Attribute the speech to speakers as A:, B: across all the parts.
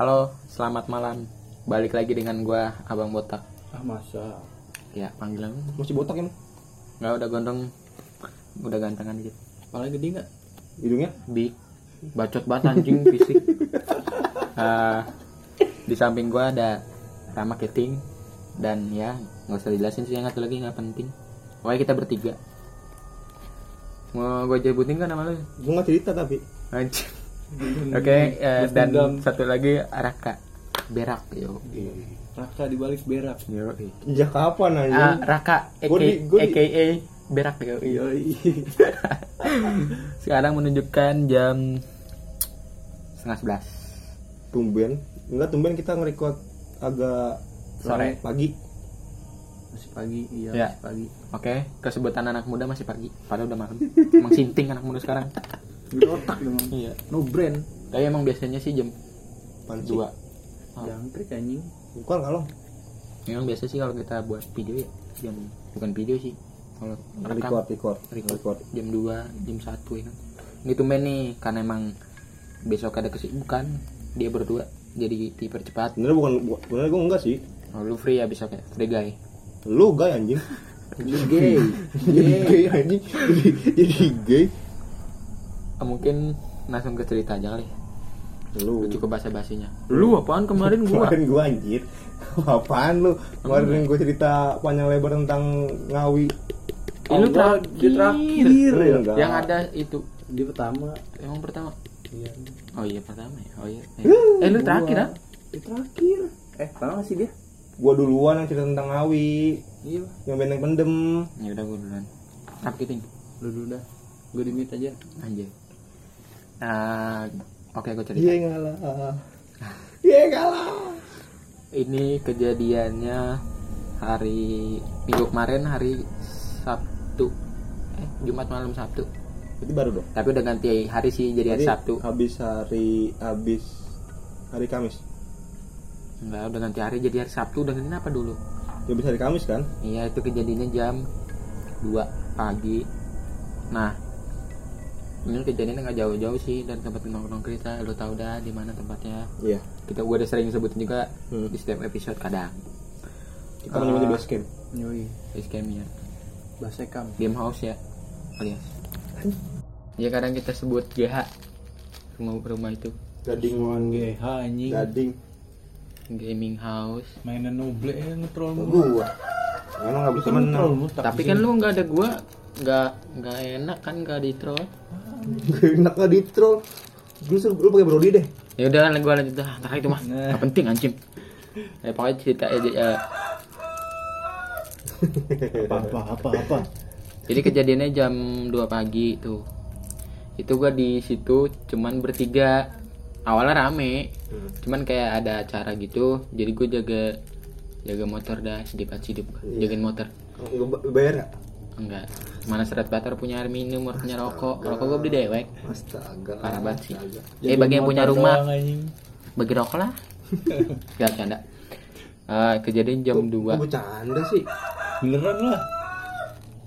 A: Halo, selamat malam. Balik lagi dengan gua Abang Botak.
B: Ah masa
A: Ya, panggilan
B: masih botak ya?
A: Nggak udah gondrong. Udah gantengan dikit.
B: Paling gede nggak?
C: hidungnya
A: Big. Bacot banget anjing fisik. Eh, di samping gua ada Rama Keting dan ya nggak usah dijelasin sih yang satu lagi nggak penting. Pokoknya kita bertiga. Mau gue sebutin kan nama lu?
C: gue nggak cerita tapi
A: Anjing. Oke, eh, dan satu lagi Raka. Berak, yo.
B: Raka di balik berak.
A: Yo.
C: sejak kapan aja
A: Raka
C: Gua di- gua di-
A: AKA Berak yo. Sekarang menunjukkan jam setengah sebelas
C: tumben enggak tumben kita nge-record agak
A: Sore.
C: pagi
B: Masih pagi, iya
A: Ya.
B: masih pagi.
A: Oke, kesebutan anak muda masih pagi. Padahal udah malam. Emang sinting anak muda sekarang.
B: Gede otak dong.
A: Iya.
B: No brand.
A: Tapi emang biasanya sih jam
C: Panci.
A: dua. Oh.
B: Jangkrik anjing.
C: bukan kalau
A: Emang biasa sih kalau kita buat video ya jam bukan video sih. Kalau rekam
C: record record
A: record,
C: record
A: jam 2, jam 1 ya kan. Gitu men nih karena emang besok ada kesibukan dia berdua jadi dipercepat.
C: sebenarnya bukan bu- sebenarnya gue enggak sih
A: Oh, lu free ya besok ya, free guy.
C: lu gay anjing
B: Gay.
C: jadi gay anjing jadi jadi gay
A: mungkin langsung ke cerita aja kali. ya.
C: lu
A: Lu cukup bahasa basinya. Lu apaan kemarin gua?
C: kemarin gue anjir apaan lu kemarin gue cerita panjang lebar tentang ngawi
A: Eh, lu terakhir.
B: terakhir.
C: Enggak.
A: Yang ada itu
B: Dia pertama.
A: emang pertama.
B: Iya.
A: Oh iya pertama ya. Oh iya. Eh, eh lu terakhir ah?
B: Terakhir. Eh, pertama sih dia.
C: gue duluan yang cerita tentang ngawi
B: Iya.
C: yang benteng pendem
A: Ya udah gua duluan. Tapi ting
B: Lu dulu dah. Gue di mute aja.
A: anjir. Nah, oke gua cerita.
C: iya ngalah iya ngalah
A: Ini kejadiannya hari minggu kemarin hari Sabtu. Eh, Jumat malam Sabtu.
C: itu baru dong
A: Tapi udah ganti hari sih jadi hari Sabtu.
C: habis hari habis hari Kamis
A: Enggak, udah ganti hari jadi hari Sabtu udah ganti apa dulu?
C: ya habis hari Kamis kan
A: Iya itu kejadiannya jam 2 pagi Nah Ini kejadiannya nggak jauh-jauh sih dari tempat nongkrong kita Lo tau dah di mana tempatnya.
C: Iya.
A: Kita gue udah sering sebutin juga
C: Hmm.
A: di setiap episode kadang.
C: Kita menyebutnya base camp
B: Yoi.
A: Di scamnya
B: Basekam.
A: Game house ya alias. Ya kadang kita sebut GH Rumah rumah itu.
C: Gading
B: GH anjing.
C: gading.
A: Gaming house.
B: Mainan noble ya ngetrol
C: gua? Emang nggak bisa menang.
A: Tapi kan lu nggak ada gua. Nggak nggak enak kan nggak di troll
C: enak nggak di troll. Lu suruh lu pakai brody deh.
A: Ya udah gue lanjut dah. Ntar itu mah.
B: Nah.
A: nggak penting anjing. Ya pokoknya cerita aja ya.
B: Apa apa apa apa.
A: jadi kejadiannya jam 2 pagi tuh. Itu gua di situ cuman bertiga. Awalnya rame cuman kayak ada acara gitu. Jadi gue jaga jaga motor dah sedip sedip jagain motor.
C: Bayar nggak
A: enggak. Mana seret bater punya air minum punya rokok. Rokok gue beli dewek.
C: Astaga.
A: Parah banget sih.
C: Astaga.
A: eh bagi yang punya rumah. bagi rokok lah. Gak canda Eh, kejadian jam 2
C: Kok bercanda sih?
B: Beneran lah.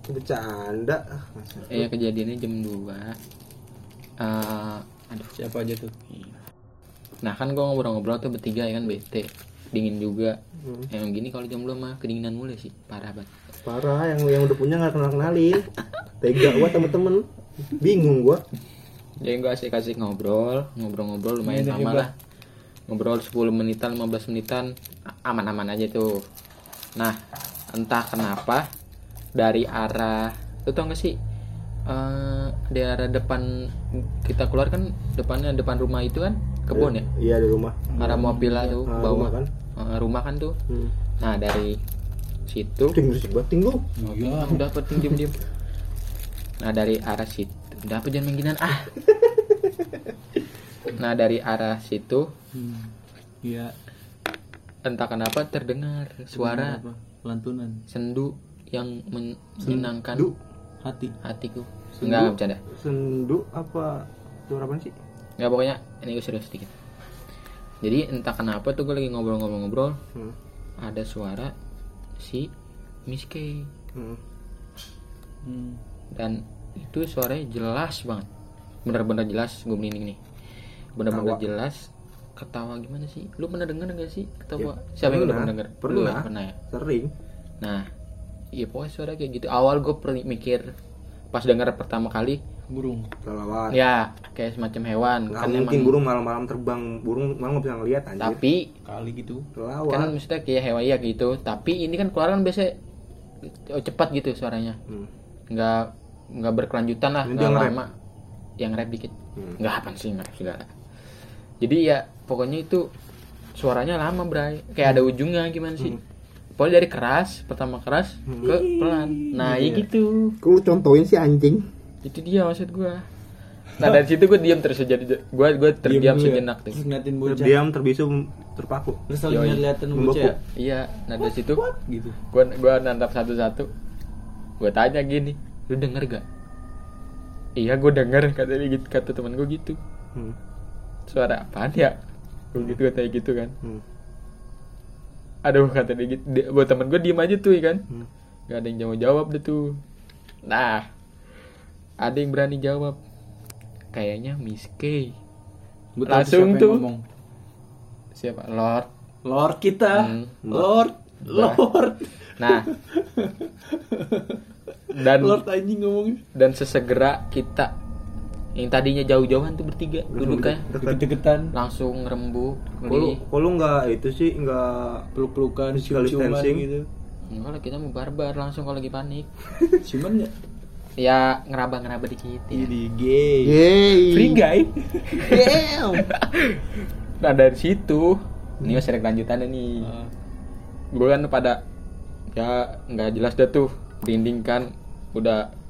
C: Bercanda. Ah, masa.
A: Iya kejadiannya jam 2 Eh, Aduh.
B: Siapa aja tuh?
A: Nah kan gua ngobrol-ngobrol tuh bertiga ya kan bete Dingin juga.
C: Hmm.
A: Emang gini kalau jam 2 mah kedinginan mulai sih Parah banget.
C: Parah yang yang udah punya nggak kenal kenalin tega gua temen-temen bingung gua.
A: Jadi gua asik-asik ngobrol. Ngobrol-ngobrol lumayan
B: Iya,
A: lama lah. Ngobrol 10 menitan 15 menitan Aman-aman aja tuh. Nah entah kenapa Dari arah Lu tau gak sih? Di arah depan kita keluar kan depannya depan rumah itu kan kebun ya?
C: iya di rumah.
A: Arah mobil lah tuh
C: Ah,
A: bawah
C: kan?
A: Eh, rumah kan tuh
C: hmm.
A: nah dari situ
C: ting berisik banget ting lu
A: iya udah penting diem diem nah dari arah situ udah apa jangan mengginan ah nah dari arah situ
B: Hmm. Iya.
A: entah kenapa terdengar suara
B: Apa? Lantunan.
A: sendu yang men- menyenangkan
C: sendu
B: Hati.
A: hatiku
C: Sendu?
A: enggak enggak bercanda
C: sendu apa suara apa sih
A: Nggak pokoknya ini gue serius sedikit. Jadi entah kenapa tuh gue lagi ngobrol-ngobrol-ngobrol
C: hmm.
A: ada suara si Miss K
C: Hmm.
B: Hmm.
A: dan itu suaranya jelas banget bener-bener jelas gue merinding nih bener-bener
C: Ketawa.
A: jelas ketawa gimana sih lu pernah denger gak sih ketawa siapa yang udah pernah denger
C: pernah.
A: Lu ya? pernah ya
C: sering
A: nah iya pokoknya suara kayak gitu awal gue mikir pas denger pertama kali
B: burung.
C: Kelelawar.
A: Ya kayak semacam hewan.
C: Nggak
A: kan
C: mungkin
A: emang-
C: burung malam-malam terbang. Burung malam nggak bisa ngeliat anjir.
A: Tapi
B: kali gitu.
C: Kelelawar.
A: kan maksudnya kayak hewan ya gitu. Tapi ini kan keluar kan biasanya oh, cepat gitu suaranya.
C: Hmm.
A: nggak nggak berkelanjutan lah nggak lama. Yang rap dikit.
C: Hmm.
A: nggak apa sih nggak segala jadi ya pokoknya itu suaranya lama bray. Kayak ada ujungnya gimana sih pokoknya dari keras pertama keras ke pelan. Nah ya gitu.
C: Kok contohin sih anjing.
A: Itu dia maksud gua. Nah dari situ gue diam terus jadi gue gue terdiam
B: dulu ya.
A: sejenak tuh.
B: Ngeliatin bocah.
C: Terdiam terbisu terpaku.
B: Terus lagi ngeliatin bocah. Ya
A: iya. Nah dari situ
B: gitu.
A: gua gua nantap satu-satu. Gua tanya gini lu denger gak? Iya gua denger kata dia gitu kata teman gua gitu.
C: Hmm.
A: suara apaan ya? Gua gitu katanya gitu kan.
C: Hmm.
A: Aduh kata dia gitu. Dia, buat temen gua diem aja tuh ya kan?
C: Hmm.
A: gak ada yang jawab jawab deh tuh. Nah ada yang berani jawab. Kayaknya Miss K.
B: Tahu
A: Langsung
B: siapa yang
A: tuh.
B: ngomong.
A: siapa? Lord.
B: Lord kita.
A: Hmm.
B: Lord. Lord.
A: Nah. Dan
B: Lord anjing ngomongnya.
A: dan sesegera kita yang tadinya jauh-jauhan tuh bertiga duduknya
C: Dekat.
B: deket-deketan.
A: Langsung di
C: kok lu nggak itu sih nggak
B: peluk-pelukan cium-ciuman
C: distancing.
B: gitu.
A: Enggak lah kita mau barbar langsung kalau lagi panik.
B: Cuman ya
A: ya ngeraba-ngeraba dikit ya.
B: Jadi gay.
C: Yeay.
A: free guy.
C: Damn.
A: nah dari situ. Ini masih ada kelanjutannya nih.
B: Ah,
A: gue kan pada ya nggak jelas dah tuh. Merinding kan udah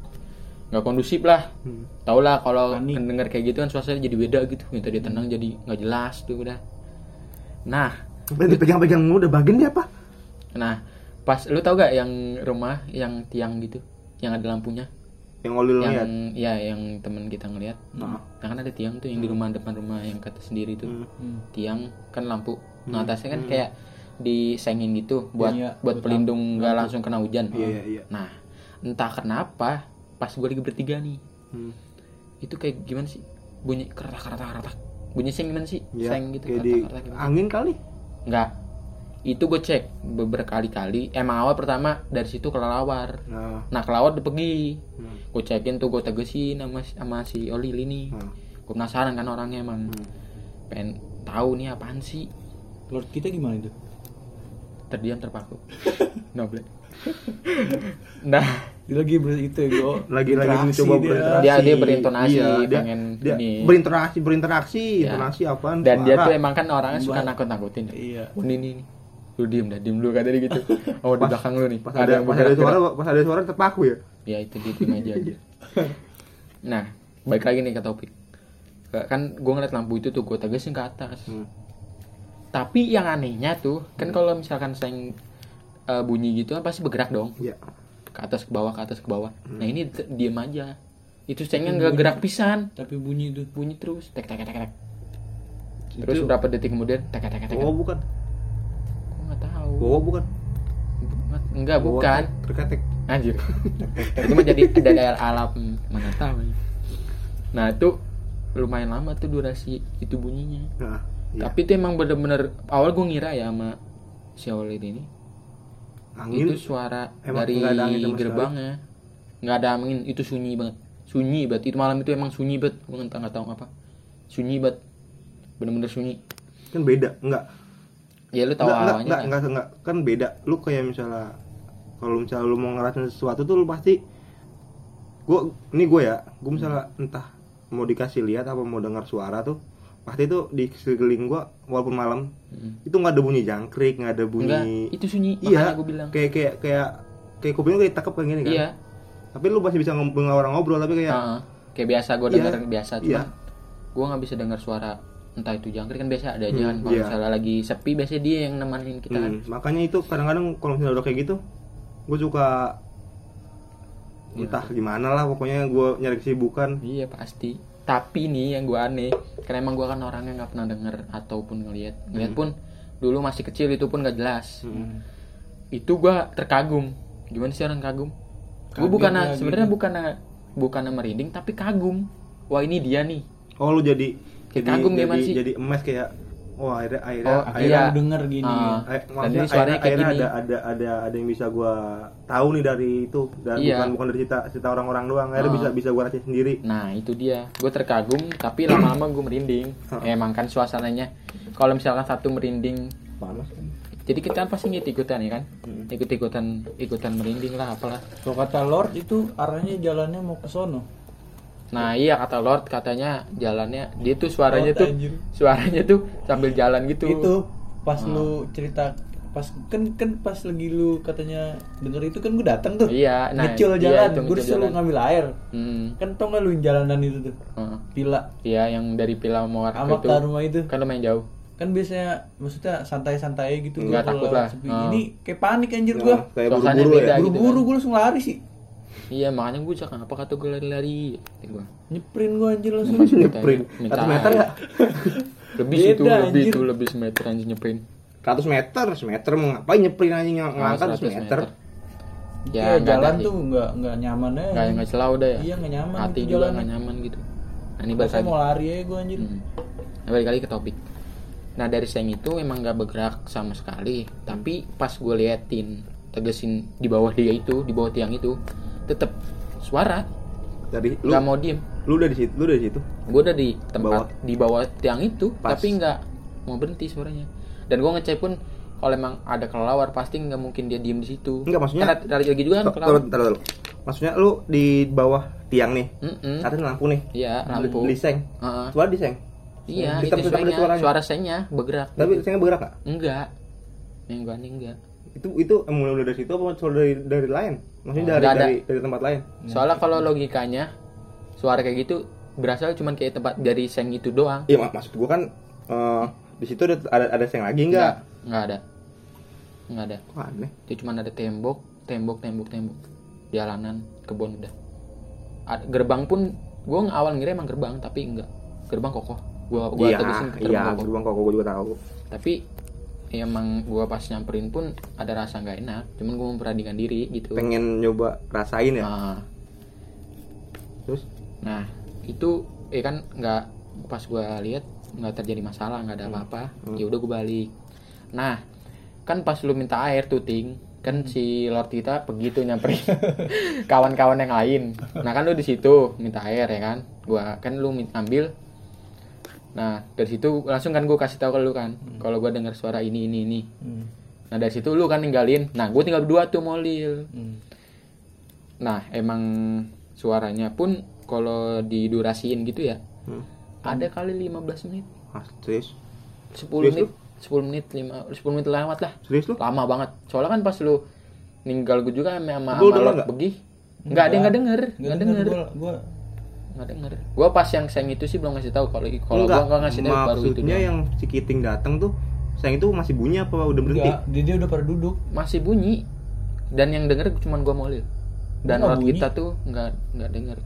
A: nggak kondusif lah.
C: Hmm.
A: tau lah kalau
B: Panik.
A: denger kayak gitu kan suasana jadi beda gitu. Yang tadi tenang jadi nggak jelas tuh udah. Nah.
C: Dipegang-pegang mulu udah bagian dia apa?
A: nah pas lu tau gak yang rumah yang tiang gitu? Yang ada lampunya?
C: Yang oli
A: yang ya yang temen kita ngeliat.
C: Nah.
A: nah kan ada tiang tuh yang di rumah depan rumah yang kata sendiri tuh.
C: Hmm.
B: hmm.
A: tiang kan lampu. Nah atasnya kan kayak disengin gitu buat
B: Iya,
A: buat
B: buat
A: pelindung nggak langsung kena hujan.
C: Iya iya iya.
A: nah entah kenapa pas gue lagi bertiga nih
C: Hmm.
A: itu kayak gimana sih bunyi keratak keratak keratak bunyi seng gimana sih
C: Iya,
A: seng gitu
C: kayak
A: keratak
C: di
A: keratak gitu.
C: angin kali.
A: Enggak. Itu gue cek beberapa kali-kali. Emang awal pertama dari situ kelelawar.
C: Nah.
A: Nah kelelawar udah pergi.
C: Hmm.
A: Gue cekin tuh gue tegesin sama, sama si Oli ini.
C: Hmm.
A: Gue penasaran kan orangnya emang.
C: Hmm.
A: Pengen tahu nih apaan sih.
B: Lord kita gimana itu
A: Terdiam terpaku. Noble. Nah
B: dia lagi ber itu gue
C: Lagi lagi mencoba berinteraksi.
A: Dia- dia berintonasi,
C: Iya, dia,
A: pengen
C: dia
A: ini.
C: berinteraksi, berinteraksi,
A: Ya.
C: intonasi apaan?
A: dan dia
C: suara.
A: tuh emang kan orangnya suka
B: Buat-
A: nakut-nakutin.
B: iya
A: Oh ini nih. Lu diem dah, diem dulu kata dia gitu. Oh di
C: Pas-
A: belakang lu nih.
C: pas ada, pas ada suara, pas ada suara terpaku ya.
A: ya itu di tim aja aja nah balik lagi nih ke topik kan gue ngeliat lampu itu tuh gue tegesin ke atas
C: Hmm.
A: tapi yang anehnya tuh kan kalau misalkan seng eh, bunyi gitu kan pasti bergerak dong
C: Iya.
A: ke atas ke bawah ke atas ke bawah nah ini diem aja itu sengnya nggak gerak pisan
B: tapi bunyi itu
A: bunyi terus tek tek tek tek terus berapa detik kemudian tek tek tek tek
C: Oh bukan.
A: gue nggak tahu
C: Oh bukan.
A: enggak bukan
C: Terketek.
A: Anjir. itu mah jadi dari alam mana tahu. Nah, itu lumayan lama tuh durasi itu bunyinya.
C: Nah, iya.
A: Tapi itu emang bener-bener awal gue ngira ya sama si Olid ini
C: angin
A: itu suara
C: emang
A: dari
C: ada angin
A: gerbangnya. nggak ada angin, itu sunyi banget. Sunyi banget. Itu malam itu emang sunyi banget. Gue nggak nggak tahu apa. Sunyi banget. Bener-bener sunyi.
C: kan beda, enggak.
A: Ya lu tahu
C: Enggak, enggak,
A: awalnya
C: enggak,
A: kan?
C: enggak, enggak, kan beda. Lu kayak misalnya kalau misalnya lu mau ngerasain sesuatu tuh lu pasti gua ini gue ya, gue misalnya entah mau dikasih lihat apa mau dengar suara tuh pasti tuh di sekeliling gua walaupun malam
A: Mm.
C: itu nggak ada bunyi jangkrik nggak ada bunyi
A: Enggak, itu sunyi.
C: iya
A: gue bilang.
C: kayak kayak kayak kayak kuping lu kayak takep kayak gini kan
A: Iya.
C: tapi lu masih bisa ngobrol orang ngobrol tapi kayak
A: Heeh. Kayak biasa gue
C: Iya.
A: denger biasa cuma
C: Iya.
A: gue nggak bisa dengar suara entah itu jangkrik kan biasa ada aja kan
C: Hmm,
A: kalau
C: iya.
A: misalnya lagi sepi biasanya dia yang nemenin kita kan
C: Hmm, makanya itu kadang-kadang kalau misalnya udah kayak gitu gue suka
A: Iya.
C: entah gimana lah pokoknya gue nyari kesibukan
A: iya pasti tapi nih yang gue aneh karena emang gue kan orangnya nggak pernah denger ataupun ngelihat ngelihat pun dulu masih kecil itu pun nggak jelas.
C: Hmm.
A: itu gue terkagum. Gimana sih orang kagum? Gue bukan sebenarnya
B: gitu.
A: bukan bukan merinding tapi kagum. Wah ini dia nih.
C: Oh lu jadi
A: Kayak
C: jadi
A: kagum
C: jadi,
A: gimana sih?
C: jadi emes kayak oh akhirnya akhirnya
A: Oh,
C: akhirnya,
A: iya.
B: Denger gini.
A: Ah.
C: eh,
A: Dan
C: maksudnya akhirnya,
A: kayak
C: akhirnya
A: gini.
C: ada ada ada ada yang bisa gua tahu nih dari itu dan
A: Iya.
C: bukan bukan dari cerita cerita orang-orang doang akhirnya
A: Ah.
C: bisa bisa gua rasain sendiri
A: Nah itu dia, gue terkagum tapi lama-lama gue merinding.
C: Heeh.
A: Emang kan suasananya, kalau misalkan satu merinding,
C: panas
A: jadi kita kan pasti ngikut ikutan ya kan,
C: Hmm.
A: ikut ikutan ikutan merinding lah apalah.
B: Kalau kata Lord itu arahnya jalannya mau ke sono.
A: Nah iya kata Lord katanya jalannya, dia tuh suaranya
B: Lord,
A: tuh,
B: anjir.
A: suaranya tuh sambil jalan gitu.
B: Itu pas
A: Ah.
B: lu cerita pas kan kan pas lagi lu katanya denger itu kan gue datang tuh.
A: Iya, nah,
B: ngecil
A: iya,
B: jalan,
A: itu
B: gue disuruh
A: jalan.
B: ngambil air.
A: Hmm.
B: Kan tau gak lu yang jalanan itu tuh?
A: heeh.
B: Pila
A: Iya yang dari Pila itu
B: ke rumah itu.
A: kan lumayan jauh.
B: Kan biasanya maksudnya santai-santai gitu gua
A: Nggak takut lah.
B: sepi.
A: Ah.
B: Ini kayak panik anjir
C: Nah,
B: gua.
C: kayak
A: Suasananya
C: buru-buru ya
A: gitu
B: Buru-buru
A: kan.
B: gua langsung lari sih.
A: Iya makanya gue cakap apa kata gue lari-lari. Gua.
B: Nyeprin gua anjir langsung.
C: Nyeprin.
A: minta
C: Satu meter nggak?
A: Lebih
B: Beda,
A: itu, lebih
B: anjir.
A: itu, lebih semeter anjing nyeprin.
C: 100 meter, semeter mau ngapain nyeprin anjing ng-
A: Ah,
C: ngangkat
A: 100
C: 100 meter.
B: Ya,
A: Ya,
B: jalan tuh nggak nggak nyaman aja.
A: Nggak nggak celah udah ya.
B: Iya, nggak nyaman
A: Hati
B: itu
A: juga nggak nyaman gitu. Nah, ini lagi.
B: mau lari aja gua anjir.
A: Hmm. Nah, balik lagi ke topik. Nah dari seng itu emang nggak bergerak sama sekali. Tapi pas gue liatin, tegesin di bawah dia itu, di bawah tiang itu, tetep suara,
C: Dari lu
A: nggak mau diem.
C: lu udah di situ, lu udah di situ.
A: Gue udah di tempat
C: Bawah.
A: di bawah tiang itu,
C: Pas.
A: tapi nggak mau berhenti suaranya. Dan gue ngecek pun kalau emang ada kelelawar pasti nggak mungkin dia diem di situ.
C: Enggak, maksudnya-
A: Karena tadi lagi juga kan kelelawar.
C: taruh, taruh, taruh. Maksudnya lu di bawah tiang nih.
A: Mm-mm.
C: Saatnya lampu nih.
A: Iya, lampu.
C: Di seng.
A: Heeh.
C: Suara di seng.
A: Iya,
C: Di
A: itu suaranya, suara sengnya bergerak.
C: Tapi sengnya bergerak nggak?
A: Enggak. Yang gua enggak.
C: Itu itu mulai mulai dari situ apa soal dari dari lain? Maksudnya
A: Oh,
C: dari
A: ada.
C: dari dari tempat lain.
A: Soalnya kalau logikanya suara kayak gitu berasal cuman kayak tempat dari seng itu doang.
C: Iya, mak- maksud gua kan eh, di situ ada ada, ada seng lagi enggak?
A: Enggak ada. Enggak ada.
C: Wah, aneh.
A: Itu cuman ada tembok, tembok, tembok, tembok. Jalanan, kebun udah. Ada, gerbang pun gua awal ngira emang gerbang tapi enggak. Gerbang kokoh. Gua gua
C: Iya,
A: tegesin ke
C: iya,
A: gerbang kokoh.
C: gerbang kok gua juga tahu.
A: Tapi emang gua pas nyamperin pun ada rasa nggak enak. Cuman gua memperhatikan diri gitu.
C: Pengen nyoba rasain ya.
A: Ah.
C: Terus
A: Nah, itu eh kan nggak pas gua lihat nggak terjadi masalah, nggak ada apa-apa.
C: Hmm.
A: Ya udah gua balik. Nah, kan pas lu minta air tuh ting, kan si Lord kita pergi tuh nyamperin kawan-kawan yang lain. Nah, kan lu di situ minta air ya kan. Gua kan lu ambil. Nah, dari situ langsung kan gua kasih tahu ke lu kan, kalau gua dengar suara ini ini ini.
B: Hmm.
A: Nah, dari situ lu kan ninggalin. Nah, gua tinggal berdua tuh molil.
B: Hmm.
A: Nah, emang suaranya pun kalau didurasiin gitu ya,
C: hmm.
A: ada kali 15 menit,
C: Ah, serius?
A: 10
C: Serius
A: menit, 10 menit, 5, 10 menit lewat lah.
C: Serius lu?
A: Lama banget. Soalnya kan pas lu ninggal gue juga sama sama
C: Lu denger
A: Lord
C: nggak?
A: Begi. Enggak ada yang enggak denger,
B: Nggak
A: enggak denger.
B: Gua, gua
A: Enggak denger. Gua pas yang seng itu sih belum ngasih tahu kalau kalau gua enggak ngasih tahu baru itu.
C: Maksudnya
A: doang.
C: yang si Kiting datang tuh seng itu masih bunyi apa udah berhenti?
B: enggak, dia, dia udah pada duduk.
A: masih bunyi dan yang denger cuman gua molil. Dan
B: Nggak bunyi.
A: kita tuh enggak enggak denger.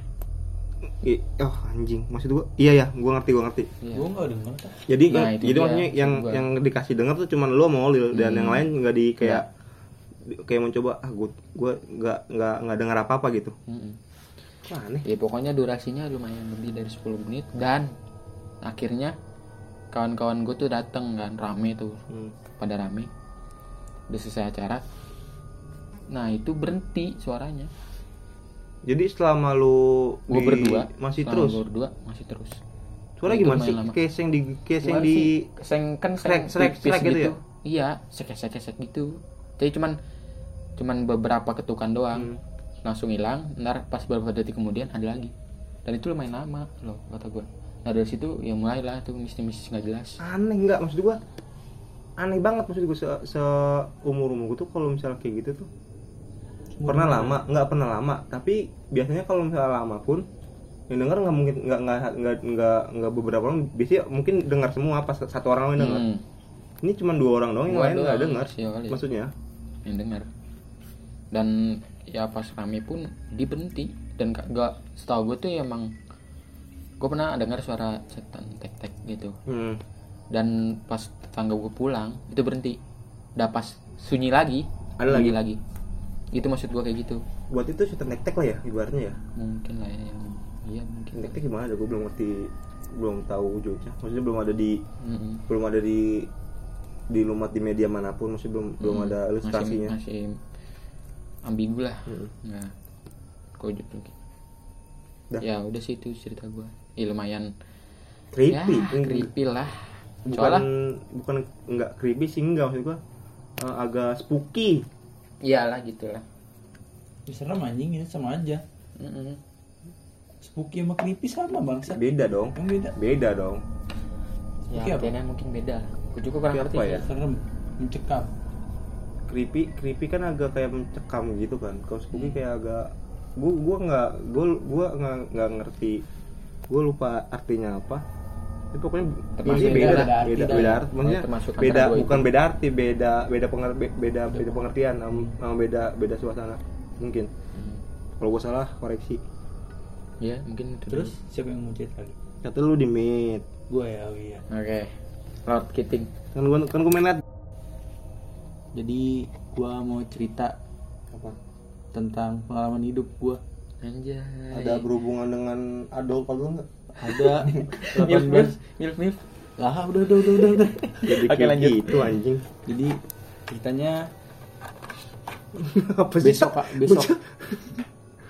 C: I- oh anjing, maksud gua iya ya, gua ngerti gua ngerti.
A: Iya.
B: Gua enggak denger.
C: Jadi
A: Nah, itu
C: jadi
A: dia,
C: maksudnya yang
A: gua.
C: yang dikasih denger tuh cuman lu sama Olil dan
A: Hmm.
C: yang lain nggak di kayak kayak mencoba ah gua gua nggak nggak nggak dengar apa apa gitu.
A: Mm-mm.
C: Aneh.
A: Ya pokoknya durasinya lumayan lebih dari 10 menit dan akhirnya kawan-kawan gue tuh dateng kan rame tuh
C: Hmm.
A: pada rame udah selesai acara nah itu berhenti suaranya
C: Jadi selama lu
A: gue berdua
C: masih terus.
A: gua berdua masih terus
C: Suara
A: Itu
C: gimana sih?
A: lama.
C: Kayak seng di kayak seng
A: Gimana
C: di
A: sih? seng kan
C: Srek, srek, srek gitu ya?
A: iya sek sek sek gitu jadi cuman cuman beberapa ketukan doang
C: Hmm.
A: Langsung hilang ntar pas beberapa detik kemudian ada lagi. Dan itu lumayan lama loh kata gue nah dari situ ya mulailah tuh mistis-mistis nggak jelas.
C: Aneh nggak maksud gua aneh banget maksud gua se, se umur umur gua tuh kalau misalnya kayak gitu tuh. Pernah lama nggak pernah lama tapi biasanya kalau misalnya lama pun yang denger nggak mungkin nggak nggak nggak nggak nggak beberapa orang biasanya mungkin dengar semua pas satu orang yang denger.
A: Hmm,
C: ini cuma dua orang doang yang lain nggak dengar
A: iya
C: maksudnya?
A: Yang dengar dan ya pas rame pun dia berhenti dan gak, gak setahu gue tuh emang gue pernah dengar suara setan tek tek gitu.
C: Hmm.
A: dan pas tetangga gue pulang itu berhenti. Udah pas sunyi lagi
C: Ada
A: bunyi lagi? itu maksud gue kayak gitu.
C: Buat itu sudah tek tek lah ya ibaratnya ya?
A: Mungkin lah ya yang iya mungkin.
C: Tek tek gimana gue belum ngerti belum tahu wujudnya maksudnya belum ada di
A: Mm-mm.
C: belum ada di di lumat di media mana pun maksudnya belum belum
A: Mm.
C: ada ilustrasinya.
A: masih, masih ambigu lah.
C: Mm.
A: nggak kojok lagi
C: Dah.
A: ya udah sih itu cerita gue ya, lumayan.
C: Creepy
A: ya, creepy lah.
C: Bukan
A: soalnya
C: bukan enggak creepy sih enggak maksud gua. Eh, agak spooky.
A: Iyalah gitu lah.
B: Ya, serem anjing ini sama aja.
A: Mm-mm.
B: spooky sama creepy sama bangsa
C: beda dong.
B: Yang beda?
C: Beda dong.
A: Ya
B: Oke, apa?
A: artinya mungkin beda lah. Gue juga kurang ngerti
C: apa ya?
B: serem. Mencekam
C: creepy creepy kan agak kayak mencekam gitu kan. Kalau
A: Hmm.
C: spooky kayak agak gua gua nggak gua gua nggak nggak ngerti gua lupa artinya apa. Tapi pokoknya
A: Termasuk beda
C: beda
B: arti
C: beda, beda arti. maksudnya
A: termasuk
C: beda
A: dua itu.
C: bukan beda arti beda beda penger, be- beda beda pengertian sama, beda beda suasana. Mungkin.
A: Hmm.
C: kalau gua salah koreksi.
A: Ya mungkin itu
B: terus siapa yang mau cerita lagi?
C: Kata lu di meet
B: gue ya oh iya.
A: Oke. Lord Kiting
C: kan gua kan gua main net
B: jadi gua mau cerita
C: apa?
B: tentang pengalaman hidup gua.
A: Anjay.
C: Ada berhubungan dengan adult atau enggak
B: ada.
A: Milf milf
B: 18
A: milf milf.
B: Lah udah udah udah udah, udah.
C: jadi
A: Oke, lanjut.
C: gitu anjing.
B: Jadi ceritanya
C: apa sih?
B: besok Kak, besok.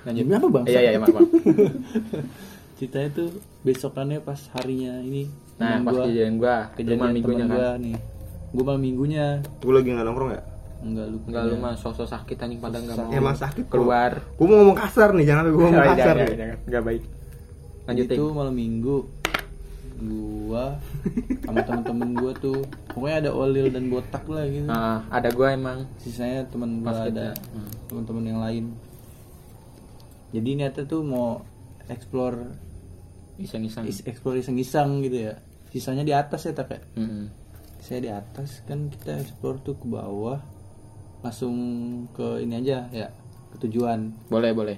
B: Lanjut. Apa bang?
A: Iya iya maaf, maaf.
B: ceritanya tuh besokannya pas harinya ini.
A: Nah pas
B: gua,
A: kejadian gua.
B: Kejadian
A: minggunya
B: temen
A: kan.
B: gua nih gua malam minggunya.
C: Gue lagi nggak nongkrong ya?
B: Enggak lu
A: enggak lu mah sosok sakit anjing pada enggak mau
C: emang sakit
A: keluar.
C: Gue mau ngomong kasar nih jangan gue ngomong kasar
A: enggak baik. Lanjut
B: itu malam minggu. Gua sama temen-temen gua tuh pokoknya ada Olil dan botak lah gitu.
A: Ah, ada gua emang.
B: Sisanya temen gua
A: Pas
B: ada.
A: Hmm.
B: teman-teman yang lain. Jadi niatnya tuh mau explore
A: iseng-iseng.
B: is- explore iseng-iseng gitu ya. Sisanya di atas ya tapi
A: Mm-mm.
B: Saya di atas kan kita explore tuh ke bawah langsung ke ini aja ya ke tujuan.
A: Boleh boleh.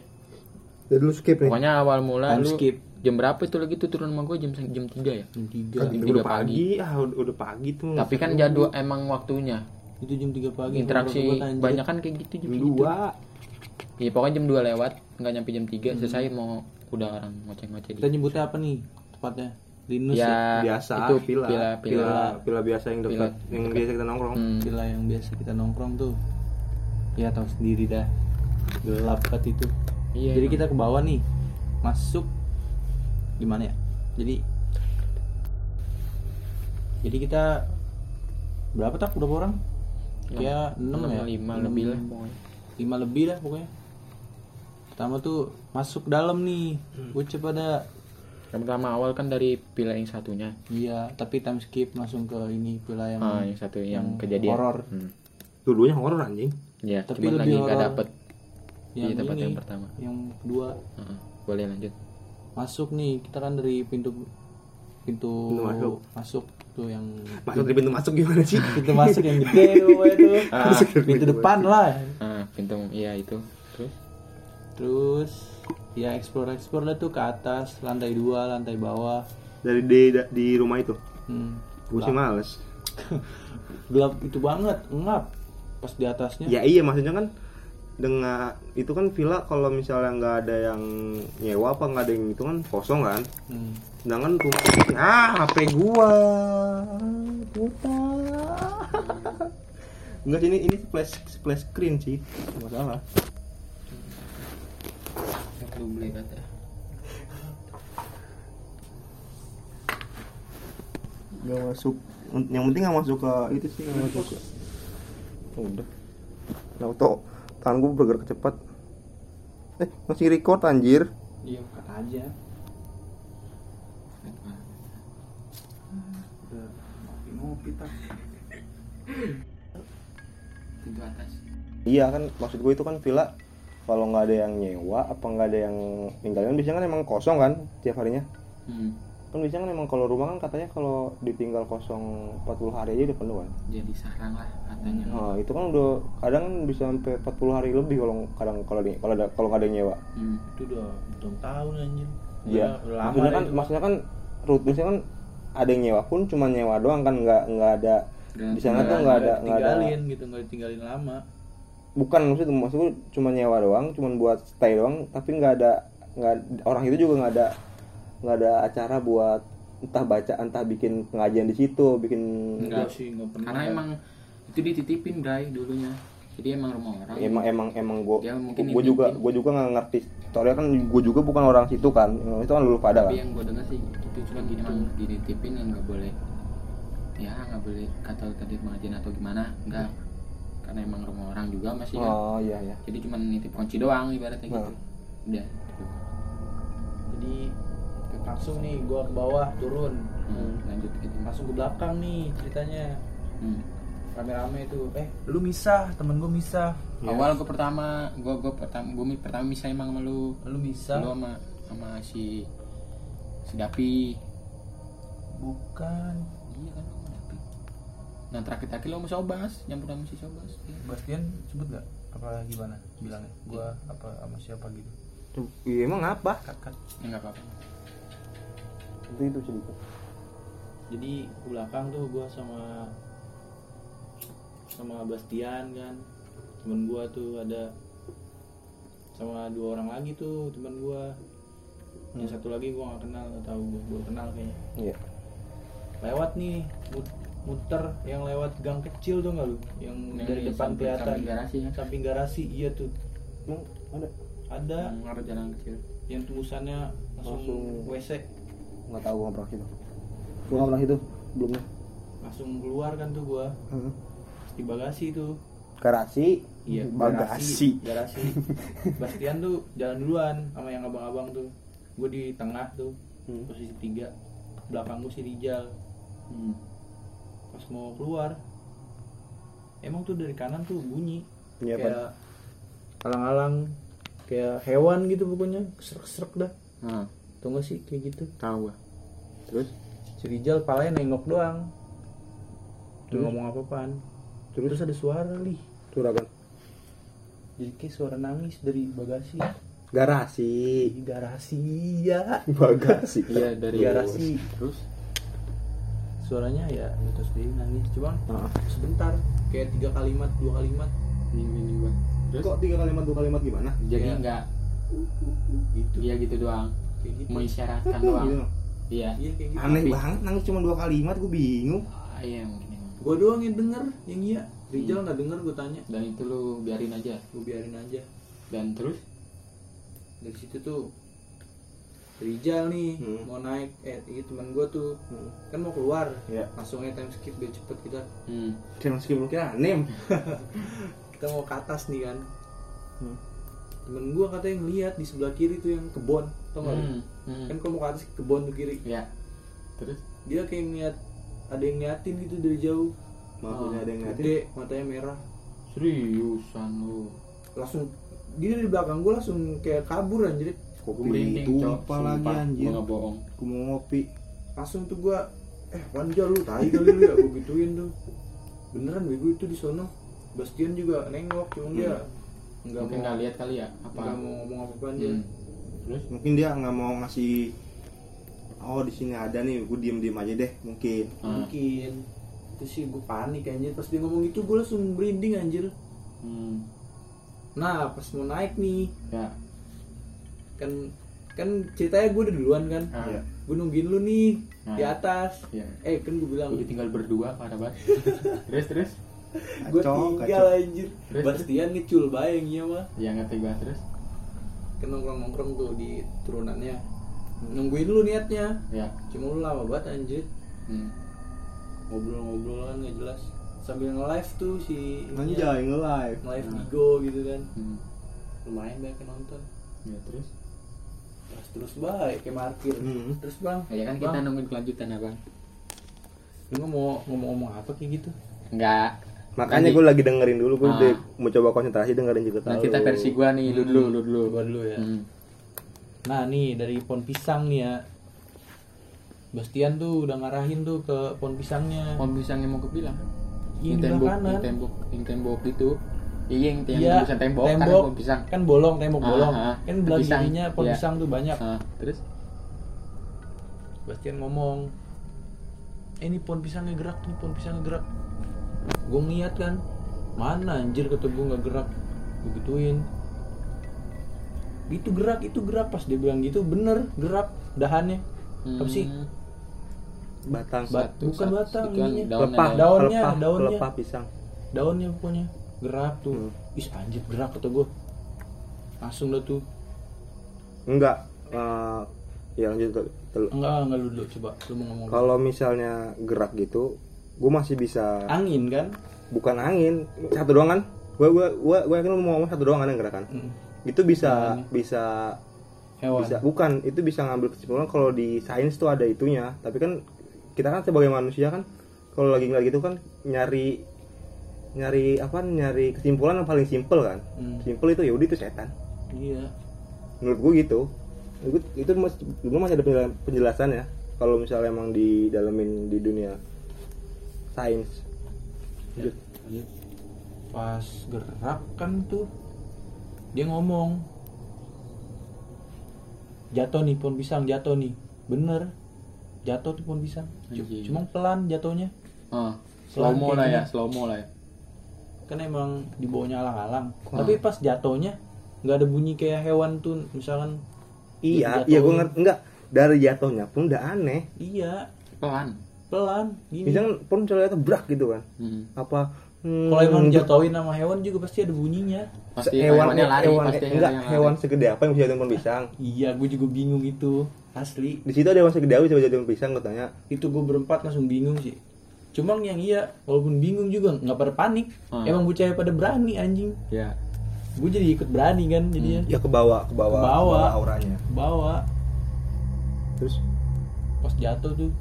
C: Jadi lu skip nih.
A: Pokoknya awal mula
B: Time
A: lu
B: skip.
A: jam berapa itu lagi tuh turun sama gua? Jam jam 3 ya?
B: Jam tiga.
C: Kan
A: jam tiga
C: pagi.
A: pagi.
C: ah udah, udah pagi tuh.
A: Tapi kan jadwal emang waktunya.
B: Itu jam 3 pagi.
A: Interaksi banyak kan kayak gitu jam
C: dua.
A: Iya pokoknya jam 2 lewat. Nggak nyampe jam 3 selesai mau udah orang ngoceh-ngoceh
B: kita
A: gitu.
B: nyebutnya apa nih tepatnya Linus ya,
A: Ya
C: biasa.
A: itu
C: villa
A: villa
C: villa
A: villa.
C: villa biasa yang dekat yang biasa kita nongkrong.
A: Hmm.
B: villa yang biasa kita nongkrong tuh. Ya tahu sendiri dah. Gelap banget itu.
A: Iya.
B: jadi kita ke bawah nih masuk. Gimana ya? Jadi jadi kita berapa tak? Berapa orang? Kayak enam ya?
A: lima lebih lah pokoknya.
B: lima lebih lah pokoknya. Pertama tuh masuk dalam nih.
A: Hmm.
B: bocah pada
A: Yang pertama awal kan dari pila yang satunya.
B: iya tapi time skip langsung ke ini villa yang
A: Ah, yang satu yang
B: yang
A: kejadian.
B: horor.
A: Hmm.
C: dua-duanya horor anjing
A: Iya,
B: Tapi
A: cuman lagi
B: lebih
A: nggak dapet
B: yang
A: di tempat
B: ini,
A: yang pertama.
B: yang kedua
A: Heeh. Boleh lanjut.
B: masuk nih kita kan dari pintu pintu,
C: Pintu masuk.
B: masuk tuh yang
C: masuk dari pintu masuk gimana sih
B: pintu masuk yang gede tuh itu
A: Ah,
B: pintu depan lah
A: Ah, pintu iya itu. Terus
B: terus ya explore explore lah tuh ke atas lantai dua lantai bawah.
C: Dari di, di rumah itu?
B: Hmm.
C: gue sih males.
B: Gelap itu banget ngap pas di atasnya.
C: Ya iya maksudnya kan dengan itu kan villa kalau misalnya nggak ada yang nyewa apa nggak ada yang itu kan kosong kan?
B: Hmm.
C: sedangkan rumah ah HP gua. Puta. Enggak ini ini splash splash screen sih. Nggak salah
A: lu beli kata.
C: nggak masuk. Yang penting nggak masuk ke itu sih nggak masuk. Ke udah. Nah tau tangan gua bergerak cepat. Eh masih record anjir.
B: Iya kata aja. Udah ngopi ngopi tak
A: Pintu atas.
C: Iya kan maksud gue itu kan villa kalau nggak ada yang nyewa apa nggak ada yang tinggalin biasanya kan emang kosong kan tiap harinya
A: Hmm.
C: kan biasanya kan emang kalau rumah kan katanya kalau ditinggal kosong 40 hari aja udah penuh kan
A: Jadi sarang lah katanya.
C: nah itu kan udah kadang kan bisa sampai 40 hari lebih kalau kadang kalau di kalau ada kalau nggak ada yang nyewa
A: Hmm.
B: itu udah belum tahun anjir
C: iya maksudnya kan
B: itu.
C: maksudnya kan rutinnya kan ada yang nyewa pun cuma nyewa doang kan nggak nggak ada di sana tuh
B: Nggak-
C: ada
B: nggak
C: ada
B: ditinggalin gitu nggak ditinggalin lama
C: bukan maksud maksud gue cuma nyewa doang cuma buat stay doang tapi nggak ada nggak orang itu juga nggak ada nggak ada acara buat entah baca entah bikin pengajian di situ bikin
A: Enggak.
B: sih nggak pernah.
A: Karena emang itu dititipin Bray dulunya. Jadi emang rumah orang.
C: Emang emang emang gue
A: Dia mungkin
C: gue juga gue juga nggak ngerti. Soalnya kan gue juga bukan orang situ kan itu kan dulu pada
A: tapi
C: kan.
A: yang gue dengar sih itu cuma gini emang dititipin yang nggak boleh ya nggak boleh kata tadi pengajian atau gimana enggak karena emang rumah orang juga masih kan.
C: Oh iya iya.
A: Jadi cuma nitip kunci doang ibaratnya gitu.
C: Nah.
A: udah gitu.
B: jadi langsung nih gua ke bawah turun.
A: Hmm, lanjut gitu.
B: Langsung ke belakang nih ceritanya.
A: Hmm.
B: rame-rame itu eh lu misah temen gua misah.
C: Iya.
A: awal gue pertama gue gue pertama gue pertama bisa emang sama lu.
B: Lu misah?
A: Lu sama sama si si Dapi
B: bukan
A: iya kan lu sama Dapi nah terakhir terakhir lu sama Sobas nyampur sama si Sobas Iya.
B: Bastian sebut gak apa gimana bilangnya? Gua apa sama siapa gitu?
C: Iya emang apa?
B: Kat kat.
A: Ya nggak apa-apa.
C: Itu itu cerita.
B: Jadi ke belakang tuh gua sama sama Bastian kan. Temen gua tuh ada sama dua orang lagi tuh temen gua. Yang satu lagi gua nggak kenal nggak tahu gua kenal kayaknya.
C: Iya.
B: Lewat nih muter yang lewat gang kecil tuh nggak lu? Yang
A: Yang
B: dari depan
A: samping-
B: kelihatan.
A: samping garasi kan?
B: samping garasi iya tuh.
C: Emang ada?
B: Ada.
A: Yang ada jalan kecil.
B: Yang tembusannya langsung,
C: Langsung-
B: WC
C: nggak tahu nggak pernah situ. Gue nggak pernah situ belumnya.
B: Langsung keluar kan tuh gua. Di bagasi tuh.
C: Garasi?
B: Iya
C: bagasi.
B: garasi Bastian tuh jalan duluan sama yang abang-abang tuh. Gue di tengah tuh
C: Hmm.
B: posisi tiga. Belakang gue si Rijal.
A: Hmm.
B: Pas mau keluar. Emang tuh dari kanan tuh bunyi.
C: Iya,
B: kayak alang-alang kayak hewan gitu pokoknya. Serak-serak dah.
A: Nah,
B: tau gak sih kayak gitu?
A: Tahu gua. Terus?
B: Si Rijal palanya nengok doang.
C: Terus?
B: ngomong apa-apaan. Terus, ada suara lih.
C: Suragan
B: jadi kayak suara nangis dari bagasi.
C: Garasi.
B: Di garasi ya.
C: Bagasi.
A: Iya dari
B: Garasi.
A: terus
B: suaranya ya terus dia nangis. Cuma
C: Ah.
B: sebentar kayak tiga kalimat dua kalimat
A: ini ini gua terus?
C: Kok tiga kalimat dua kalimat gimana?
A: Jadi
B: Iya.
A: enggak
B: gitu.
A: Iya gitu doang.
B: Kayak gitu.
A: Mengisyaratkan
C: Gitu.
A: doang. Iya.
B: Iya. Kayak gitu.
C: Aneh
A: Tapi-
C: banget nangis cuma dua kalimat gue bingung.
A: Ah, iya mungkin
B: gue doang yang denger yang iya. Rijal nggak denger gue tanya.
A: Dan itu lu biarin aja.
B: Gue biarin aja.
A: Dan terus?
B: Dari situ tuh Rijal nih
C: Hmm.
B: mau naik eh ini teman gue tuh
C: Hmm.
B: kan mau keluar
C: Iya.
B: langsung aja time skip biar cepet kita
A: hmm.
C: Kayak masih belum kira aneh
B: kita mau ke atas nih kan
C: Hmm.
B: temen gue katanya ngeliat di sebelah kiri tuh yang kebon tau gak?
A: Hmm. Hmm.
B: kan kalau mau ke atas kebon tuh kiri
A: ya terus
B: dia kayak ngeliat ada yang ngeliatin gitu dari jauh
C: maksudnya ada yang ngeliatin
B: gede matanya merah
A: seriusan lu
B: langsung dia dari belakang gue langsung kayak kabur anjir
C: kopi tumpah lagi anjir?
A: gua bohong.
C: Gue mau ngopi.
B: Langsung tuh gue eh wanja lu tai kali lu ya? Gue gituin tuh. Beneran bego itu di sono. Bastian juga nengok cuma dia nggak
A: mungkin
B: mau
A: nggak lihat kali ya apa?
B: nggak mau ngomong apa apa
A: Hmm. terus?
C: Mungkin dia nggak mau ngasih oh di sini ada nih gue diem diem aja deh mungkin.
A: Ah.
B: mungkin. Itu sih gue panik anjir. Pas dia ngomong itu gue langsung merinding anjir.
A: Hmm.
B: nah pas mau naik nih
A: ya
B: kan kan ceritanya gue udah duluan kan.
A: Ah.
C: Iya.
B: gue nungguin lu nih
A: Ah.
B: di atas.
A: Ya
B: eh kan gue bilang.
A: Udah tinggal berdua parah banget terus terus?
B: Gue tinggal
C: kacau.
B: anjir.
A: Terus,
B: Bastian ngecul bayang iya mah
A: ya ngerti gua terus?
B: Kan nongkrong nongkrong tuh di turunannya. Nungguin lu niatnya.
A: Ya
B: cuma lu lama banget anjir.
A: Hmm.
B: ngobrol-ngobrol kan nggak jelas. Sambil nge-live tuh si
C: anjay nge-live.
B: Nge-live
A: Nah.
B: Bigo gitu kan.
A: Hmm.
B: lumayan banyak yang nonton.
A: Ya terus
B: terus terus baik kayak markir
C: Hmm.
B: terus bang
A: ya kan kita
B: Bang,
A: nungguin kelanjutan abang
B: lu mau ngomong-ngomong apa kayak gitu
A: enggak
C: makanya gue lagi dengerin dulu gue
A: Ah.
C: mau coba konsentrasi dengerin
A: nanti
C: lu.
A: kita versi gua nih lu dulu lu dulu
B: gua dulu ya
A: Hmm.
B: nah nih dari pohon pisang nih ya Bastian tuh udah ngarahin tuh ke pohon pisangnya
A: pohon pisangnya mau kebilang yang
B: di
A: tembok
B: kanan.
A: yang tembok yang tembok itu iya yang
B: Iya,
A: tulisan tembok, kan
B: tembok
A: pohon pisang
B: kan bolong tembok
A: Ah,
B: bolong
A: ah.
B: kan belah kirinya pohon
A: iya.
B: pisang tuh banyak
A: Ah, terus
B: Bastian ngomong eh, ini pohon pisangnya gerak nih pohon pisangnya gerak gue ngeliat kan mana anjir kata gue nggak gerak gue gituin itu gerak itu gerak pas dia bilang gitu bener gerak dahannya apa sih
A: Hmm.
C: batang
B: Bat- bukan batang,
A: itu kan
B: ininya.
A: daunnya
C: lepah
A: daun.
B: Daunnya,
C: lepah,
B: daunnya.
C: lepah pisang
B: daunnya pokoknya gerak tuh.
C: Hmm.
B: ih anjir gerak kata gue langsung dah tuh.
C: Enggak eh, ya lanjut. Tel-
B: enggak enggak lu dulu coba. Lu mau ngomong
C: kalau misalnya gerak gitu gue masih bisa
B: angin kan?
C: Bukan angin satu doang kan? Gue gue gue gue yakin lu mau ngomong satu doang kan yang gerakan
B: Mm.
C: itu bisa bisa
B: hewan.
C: bisa bukan itu bisa ngambil kesimpulan kalau di sains tuh ada itunya. Tapi kan kita kan sebagai manusia kan kalau lagi ngeliat gitu kan nyari nyari apa nyari kesimpulan yang paling simpel kan.
B: Hmm.
C: simpel itu ya udah itu setan.
B: Iya.
C: Menurut gue gitu. Itu itu mas- dulu masih ada penjela- penjelasannya kalau misalnya emang di dalemin di dunia sains. Lanjut.
B: Iya. pas gerak kan tuh dia ngomong jatuh nih pohon pisang jatuh nih. Bener jatuh tuh pohon pisang. Cuma pelan jatuhnya.
A: Ah, slow mo lah ya slow mo lah ya
B: kan emang di bawahnya alang-alang. Tapi pas jatuhnya nggak ada bunyi kayak hewan tuh misalkan.
C: Iya iya gue ngerti. Enggak dari jatuhnya pun udah aneh.
B: Iya.
A: Pelan.
B: Pelan gini.
C: Misalnya pun misalnya itu brak gitu kan.
A: Hmm.
C: apa hmm,
B: kalau emang jatuhin sama hewan juga pasti ada bunyinya.
A: Pasti
C: hewan
A: hewannya lari
C: hewan
A: pasti
C: enggak hewan
A: lari.
C: segede apa yang bisa jatuhin pohon pisang.
B: Iya gue juga bingung itu. Asli.
C: Di situ ada hewan segede apa yang bisa jatuhin pohon pisang katanya.
B: Itu gue berempat langsung bingung sih cuma yang iya walaupun bingung juga nggak pada panik.
A: Hmm.
B: emang bocah pada berani anjing.
A: Ya.
B: Gue jadi ikut berani kan jadinya.
C: Ya ke bawah ke bawah
B: Ke bawah.
C: auranya.
B: Bawa
C: terus?
B: Pas jatuh tuh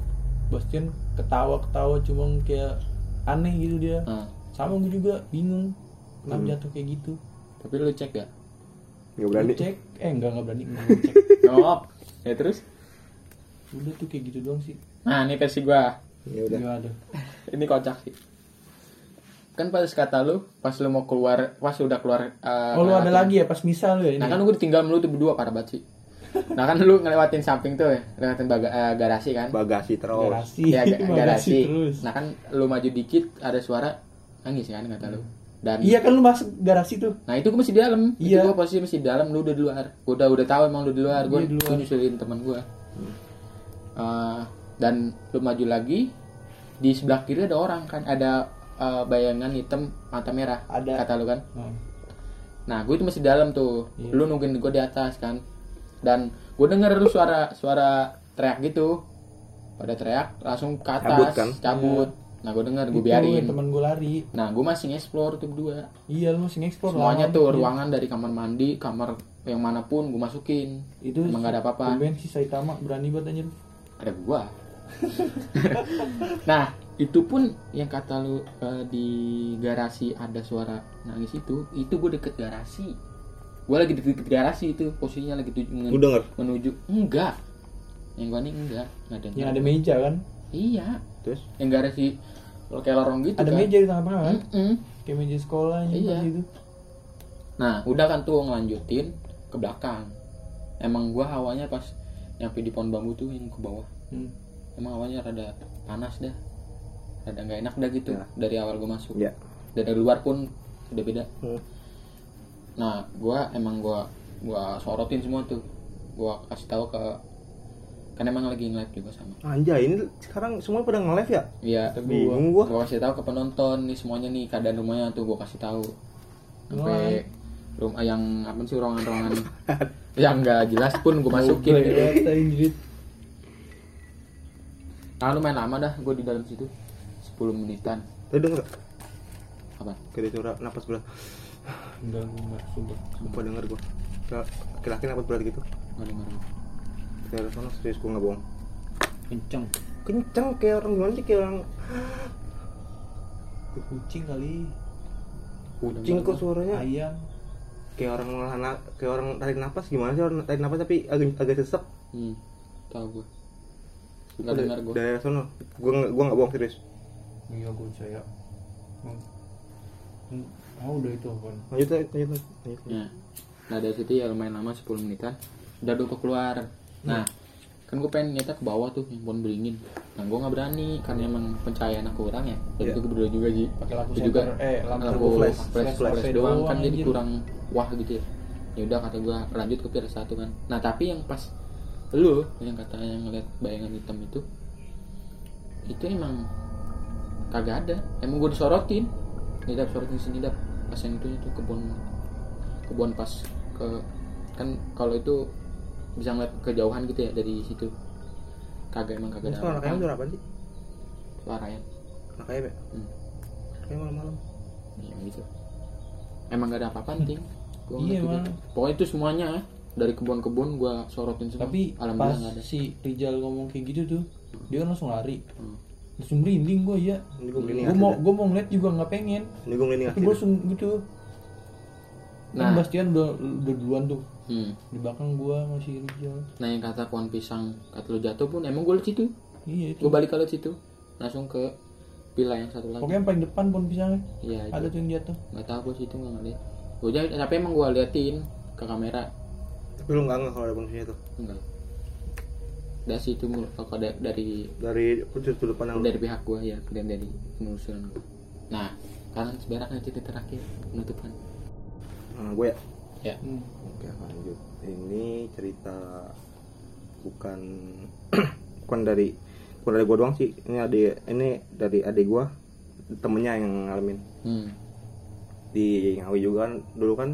B: Bastian ketawa ketawa cuma kayak aneh gitu dia.
A: Ah,
B: sama gue juga bingung. Kenapa
C: Hmm.
B: jatuh kayak gitu?
A: Tapi lu cek gak
C: nggak berani.
B: Cek? Eh enggak enggak berani enggak gua cek.
A: Ngop. ya terus?
B: Udah tuh kayak gitu doang sih.
A: Nah ini versi gua
C: ya udah.
B: Ada
A: ini kocak sih. Kan pas kata lu pas lu mau keluar pas udah keluar eh,
B: oh lu ada lagi ya pas misal lu ya ini
A: nah kan gue tinggal lu tuh berdua parah banget sih. Nah kan lu ngelewatin samping tuh ya ngelewatin baga- eh, garasi kan?
C: Bagasi terus.
B: Garasi.
A: Ya ga-
B: Bagasi
A: garasi.
B: terus.
A: Nah kan lu maju dikit ada suara nangis kan kata lu. Dan
B: iya kan lu masuk garasi tuh.
A: Nah itu gue masih di dalam.
B: Iya.
A: itu gue posisi masih di dalam lu udah di luar. Gue udah udah tahu emang lu di luar. Gue
B: Iya,
A: nyusulin teman gue Eh, dan lu maju lagi di sebelah kiri ada orang kan ada eh, bayangan hitam mata merah
B: Ada.
A: kata lu kan.
B: Hmm.
A: nah gue itu masih dalam tuh.
B: Iya.
A: lu nungguin gue di atas kan. Dan gue denger lu suara suara teriak gitu. Pada teriak langsung ke atas
C: Cabut, kan?
A: cabut. Nah gue denger gue biarin.
B: temen gue lari.
A: Nah gue masih nge-explore tuh berdua.
B: Iya lu masih nge-explore
A: semuanya tuh
B: Iya.
A: ruangan dari kamar mandi kamar yang mana pun gue masukin.
B: Itu
A: emang gak ada apa-apa.
B: tumben si Saitama berani banget anjir.
A: Ada gua nah itu pun yang kata lu eh, di garasi ada suara nangis itu itu gue deket garasi gue lagi deket, deket garasi itu posisinya lagi tuju men-
C: denger
A: menuju enggak yang gua nih enggak nggak ada
B: yang ada meja kan
A: iya
C: terus
A: yang garasi kayak lorong gitu
B: ada
A: kan
B: meja di tengah-tengah kan
A: Mm-mm.
B: kayak meja sekolah
A: Iya.
B: gitu
A: Nah, udah kan tuh ngelanjutin ke belakang. Emang gua hawanya pas nyampe di pohon bambu tuh yang ke bawah.
B: hmm.
A: Emang hawanya rada panas dah. Rada nggak enak dah gitu
C: Ya.
A: dari awal gua masuk.
C: ya
A: Dari luar pun udah beda.
C: Hmm.
A: Nah, gua emang gua gua sorotin semua tuh. Gua kasih tahu ke kan emang lagi nge-live juga sama.
C: anjay ini sekarang semua pada nge-live ya
A: Iya,
C: bingung gua
A: gua kasih tahu ke penonton nih semuanya nih keadaan rumahnya tuh gua kasih tahu. Sampai rumah yang apa sih ruangan-ruangan yang nggak jelas pun gua masukin gitu. Nah, lu main lama dah gue di dalam situ. 10 menitan.
C: Tadi denger
A: apa?
C: Kayak suara napas berat.
B: Enggak enggak sumpah.
C: Sumpah denger gua. Laki-laki napas berat gitu.
A: Nggak denger
C: kayak sana serius gua nggak bohong.
B: Kenceng.
C: Kenceng kayak orang gimana sih kayak orang
B: ke kucing kali.
C: Kucing kok suaranya?
B: Ayam.
C: Kayak orang kayak orang tarik napas gimana sih orang tarik napas tapi agak agak sesek?
A: Hmm tahu gue nggak dengar gue
C: dari sono. Gua nggak gua nggak bohong serius.
B: Iya gue percaya. Hmm. Hmm. oh udah itu apa
C: lanjut lanjut lanjut,
A: ya nah dari situ ya lumayan lama 10 menitan. Udah gue keluar. Nah kan gue pengen nyata ke bawah tuh yang pohon beringin. Nah gue nggak berani karena emang pencahayaan aku kurang ya. Dan
C: Iya.
A: itu gue berdua juga sih.
B: Pakai lampu senter eh lampu,
A: lampu
C: flash,
A: flash, flash,
B: flash
A: doang
B: doang,
A: kan jadi kurang wah gitu ya. Ya udah kata gue lanjut ke pilar satu kan. Nah tapi yang pas lu yang kata yang ngeliat bayangan hitam itu itu emang kagak ada emang gue disorotin nidap sorotin sini dap pas yang itu itu kebun kebun pas ke kan kalau itu bisa ngeliat kejauhan gitu ya dari situ kagak emang kagak ada
C: anaknya
A: apa-apa.
C: udah apa sih
A: suara ya
C: anaknya be
A: Hmm.
C: kayak malam-malam
A: Iya gitu. Emang gak ada apa-apa nih. Gua
B: Iya,
A: gitu. Pokoknya itu semuanya dari kebun-kebun gua sorotin semua.
B: tapi pas
A: ada.
B: si Rizal ngomong kayak gitu tuh dia kan langsung lari
A: Hmm.
B: langsung merinding gue ya
C: ini gue
B: gue mau gue mau ngeliat juga nggak pengen
C: ini gue
B: tapi gue langsung gitu
A: Nah.
B: nah Bastian udah udah duluan tuh
A: Hmm.
B: di belakang gue masih Rizal
A: Nah yang kata pohon pisang kata lu jatuh pun emang gue liat situ.
B: iya itu
A: Gue balik ke situ. Langsung ke villa yang satu lagi.
B: pokoknya yang paling depan pohon pisangnya
A: Iya.
B: ada tuh yang jatuh
A: Nggak tahu gue situ nggak ngeliat. Gue jadi tapi emang gue liatin ke kamera.
C: Tapi lu nggak nggak kalau ada manusia itu
A: Enggak. Dari situ mulu- kalau ada dari
C: dari sudut depan yang
A: dari pihak gua ya dan dari penelusuran gua. Nah, sekarang sebenarnya cerita terakhir penutupan.
C: nah, gue ya
A: Ya.
B: Hmm.
C: Oke lanjut. Ini cerita bukan bukan dari bukan dari gua doang sih. Ini adik ini dari adik gua temennya yang ngalamin
A: Hmm.
C: di Ngawi juga kan dulu kan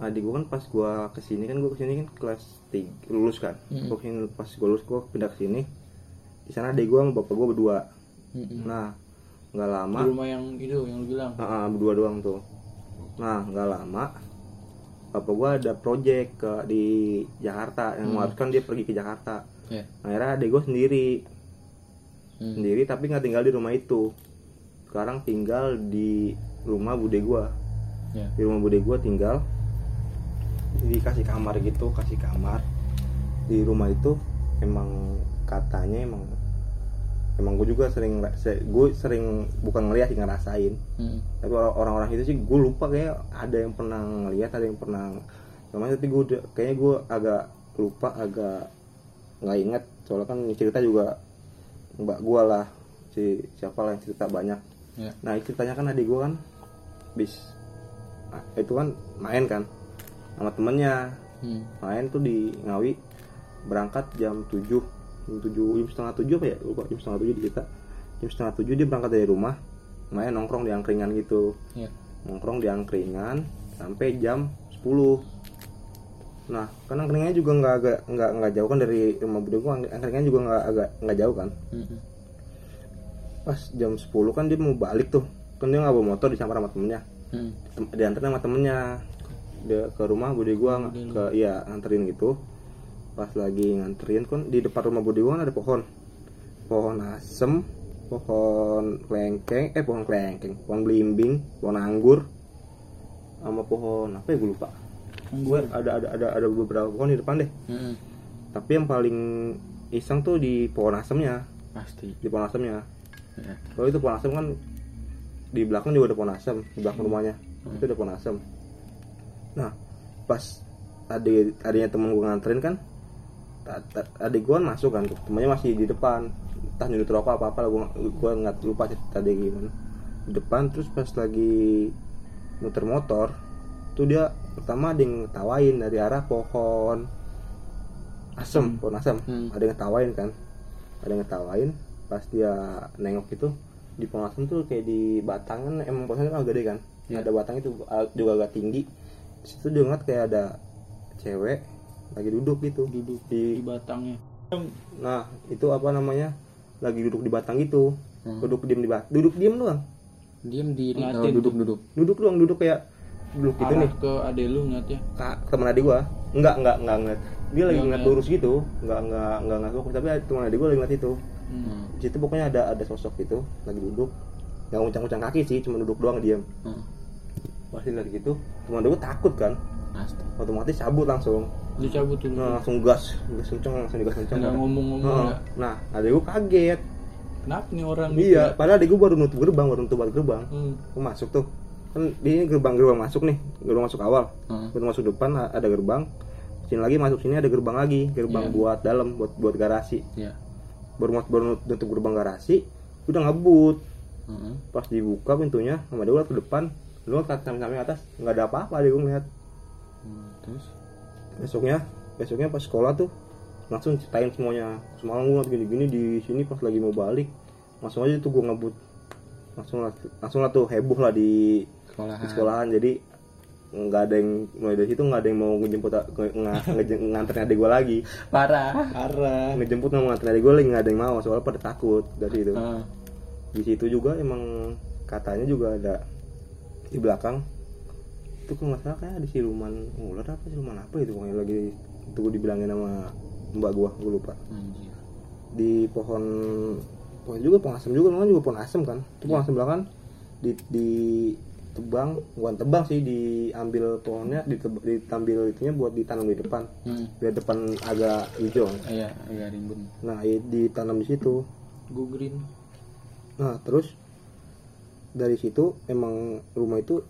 C: adik gua kan pas gua ke sini kan gua ke sini kan kelas 3 lulus kan.
A: Mm.
C: Gua ke sini pas gua lulus gua pindah ke sini. Di sana adik gua sama bapak gua berdua.
A: Mm-mm.
C: Nah nggak
B: di
C: lama
B: rumah yang itu yang lu bilang
C: ah, berdua doang tuh. Nah, nggak lama bapak gua ada project ke di Jakarta yang
A: Hmm.
C: mengharuskan dia pergi ke Jakarta.
A: Ya.
C: Akhirnya adik gua sendiri,
A: Hmm.
C: sendiri tapi nggak tinggal di rumah itu. Sekarang tinggal di rumah bude gua.
A: Ya.
C: Di rumah bude gua tinggal dikasih kamar gitu, kasih kamar. Di rumah itu emang katanya emang emang gue juga sering gue sering bukan ngeliat sih ngerasain
A: Mm.
C: tapi orang- orang-orang itu sih gue lupa kayak ada yang pernah ngeliat ada yang pernah namanya tapi gue udah- kayaknya gue agak lupa agak nggak inget soalnya kan cerita juga mbak gue lah si siapa lah yang cerita banyak
A: Ya.
C: nah ceritanya kan adik gue kan bis nah, itu kan main kan sama temennya.
A: Hmm.
C: main tuh di Ngawi berangkat jam 7 jam 7 jam setengah 7 apa ya? Lupa jam setengah 7 di kita. Jam setengah 7 dia berangkat dari rumah main nongkrong di angkringan gitu.
A: Ya.
C: nongkrong di angkringan sampai jam 10 nah kan angkringannya juga nggak agak nggak nggak jauh kan dari rumah bude gua. Angkringannya juga nggak agak nggak jauh kan?
A: Mm-mm.
C: pas jam 10 kan dia mau balik tuh. Kan dia nggak bawa motor disamper sama temennya.
A: Hmm.
C: Dianterin sama temennya dia ke rumah bude gua ng- ke iya nganterin gitu. Pas lagi nganterin kan di depan rumah bude gua kan ada pohon. Pohon asem pohon kelengkeng eh pohon kelengkeng pohon belimbing pohon anggur sama pohon apa ya gue lupa. Gue ada ada ada ada beberapa pohon di depan deh.
A: Mm-mm.
C: tapi yang paling iseng tuh di pohon asemnya.
A: Pasti.
C: di pohon asemnya.
A: Ya.
C: kalau itu pohon asem kan di belakang juga ada pohon asem di belakang rumahnya. Itu ada pohon asem nah pas adik adiknya temen gue nganterin kan adik gue masuk kan temennya masih di depan. Entah nyulut rokok apa apa lah gue gue nggak lupa sih tadi gimana. Di depan terus pas lagi muter motor tuh dia pertama ada yang ngetawain dari arah pohon asem pohon asem.
A: Hmm.
C: ada yang ngetawain kan ada yang ngetawain pas dia nengok itu di pohon asem tuh kayak di batang kan emang pohon asem kan agak gede kan.
A: Iya.
C: ada batang itu juga agak tinggi situ dia ngeliat kayak ada cewek lagi duduk gitu.
B: Duduk di
C: di
B: batangnya.
C: Nah itu apa namanya? Lagi duduk di batang gitu.
A: Hmm.
C: duduk diem di batang duduk diem doang.
A: Diam diri. Oh, duduk. duduk.
C: duduk. Doang duduk kayak duduk gitu nih.
B: ke ade lu ngeliatnya
C: kak teman adik gua. Enggak enggak enggak ngeliat. Dia lagi ngeliat
B: ngeliat.
C: lurus gitu. Enggak enggak enggak ngeliat fokus tapi teman adik gua lagi ngeliat itu.
B: Hmm.
C: Di situ pokoknya ada ada sosok gitu lagi duduk. Nggak nguncang-nguncang kaki sih cuma duduk doang diam
A: Hmm.
C: Pasti lagi gitu teman gua takut kan?
A: Pasti.
C: otomatis cabut langsung.
B: Lu cabut tuh
C: nah, langsung gas gas kenceng langsung digas kenceng.
B: Nggak ngomong-ngomong
C: Nah, nah adik gua kaget.
B: Kenapa nih orang
C: iya padahal adik gua baru nutup gerbang baru nutup gerbang.
B: Hmm.
C: gua masuk tuh. Kan di ini gerbang gerbang masuk nih gerbang masuk awal.
A: Hmm.
C: baru masuk depan ada gerbang. Sini lagi masuk sini ada gerbang lagi. Gerbang
A: Iya.
C: buat dalam buat buat garasi.
A: Ya.
C: baru baru nutup gerbang garasi udah ngebut.
A: Hmm.
C: pas dibuka pintunya sama dia ke depan lu ke samping atas nggak ada apa-apa dia gue ngeliat.
A: Hmm. Terus.
C: besoknya besoknya pas sekolah tuh langsung ceritain semuanya. Semalam gue gini-gini di sini pas lagi mau balik. Langsung aja tuh gue ngebut. Langsung langsung lah tuh heboh lah di,
A: sekolahan
C: di sekolahan. jadi nggak ada yang mulai dari situ nggak ada yang mau ngejemput nge- nge- nge- nganterin adik gue lagi.
A: Parah.
B: Parah.
C: Ngejemput sama nganterin adik gue lagi nggak ada yang mau. Soalnya pada takut dari itu.
A: Heeh.
C: di situ juga emang katanya juga ada di belakang. Itu kalau nggak salah kayak ada siluman ular apa siluman apa itu pokoknya lagi itu gue dibilangin sama mbak gua gue lupa.
A: Anjir.
C: Di pohon pohon juga pohon asem juga namanya juga pohon asem kan. Itu pohon asem belakang di di tebang bukan tebang sih diambil pohonnya diteb- ditambil itunya buat ditanam di depan.
A: Hmm.
C: biar depan agak hijau.
A: Iya agak rimbun.
C: Nah i- ditanam di situ.
B: Gue green.
C: Nah terus dari situ emang rumah itu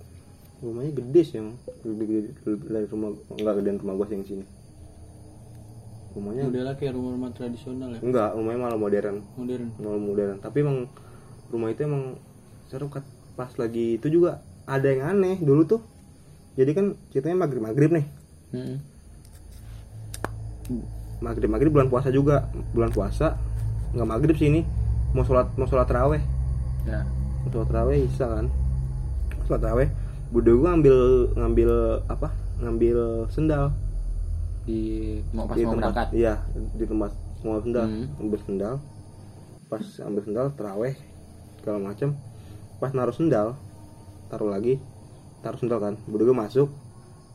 C: rumahnya gede sih yang lebih gede dari rumah enggak gedean rumah gua yang sini. Rumahnya
B: modelnya kayak rumah-rumah tradisional ya?
C: Enggak, rumahnya malah modern,
B: modern.
C: Malah modern. Tapi emang rumah itu emang seru kat pas lagi itu juga ada yang aneh dulu tuh. Jadi kan ceritanya maghrib maghrib nih,
A: Hmm.
C: maghrib maghrib bulan puasa juga, bulan puasa nggak maghrib sih ini. Mau sholat mau sholat raweh
A: ya
C: sholat terawih bisa kan? Sholat terawih bude gua ngambil ngambil apa? Ngambil sendal.
A: Di mau pas
C: di
A: mau
C: tempat
A: berangkat?
C: iya di tempat mau sendal.
A: Hmm.
C: ambil sendal. Pas ambil sendal terawih segala macam pas naruh sendal taruh lagi. Taruh sendal kan bude gua masuk.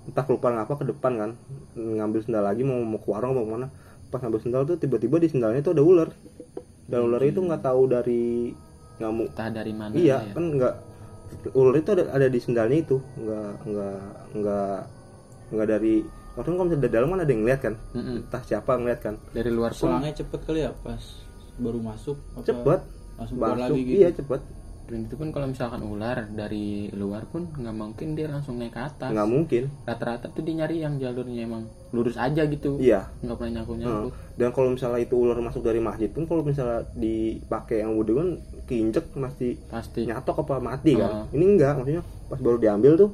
C: Entah lupa ngapa ke depan kan ngambil sendal lagi mau mau ke warung mau ke mana. Pas ngambil sendal tuh tiba-tiba di sendalnya tuh ada ular. Dan ular itu nggak tahu dari ngamuk.
A: Entah dari mana
C: iya
A: ya.
C: kan nggak ular itu ada ada di sendalnya itu. Nggak nggak nggak nggak dari waktu kalau misalnya dari dalam kan ada yang ngeliat kan?
A: Mm-mm.
C: entah siapa ngeliat kan?
A: Dari luar pun
B: selangnya cepet kali ya pas baru masuk apa?
C: Cepet.
B: Langsung
C: masuk
B: lagi gitu.
C: iya cepet.
A: Dan itu pun kalau misalkan ular dari luar pun nggak mungkin dia langsung naik ke atas.
C: Nggak mungkin.
A: Rata-rata tuh dia nyari yang jalurnya emang lurus aja gitu.
C: Iya.
A: Nggak pernah nyangkut nyangkut
C: dan kalau misalnya itu ular masuk dari masjid pun kalau misalnya dipakai yang wudhu kan keinjek pasti
A: pasti.
C: nyatok apa mati kan?
A: Ah.
C: ini enggak maksudnya pas baru diambil tuh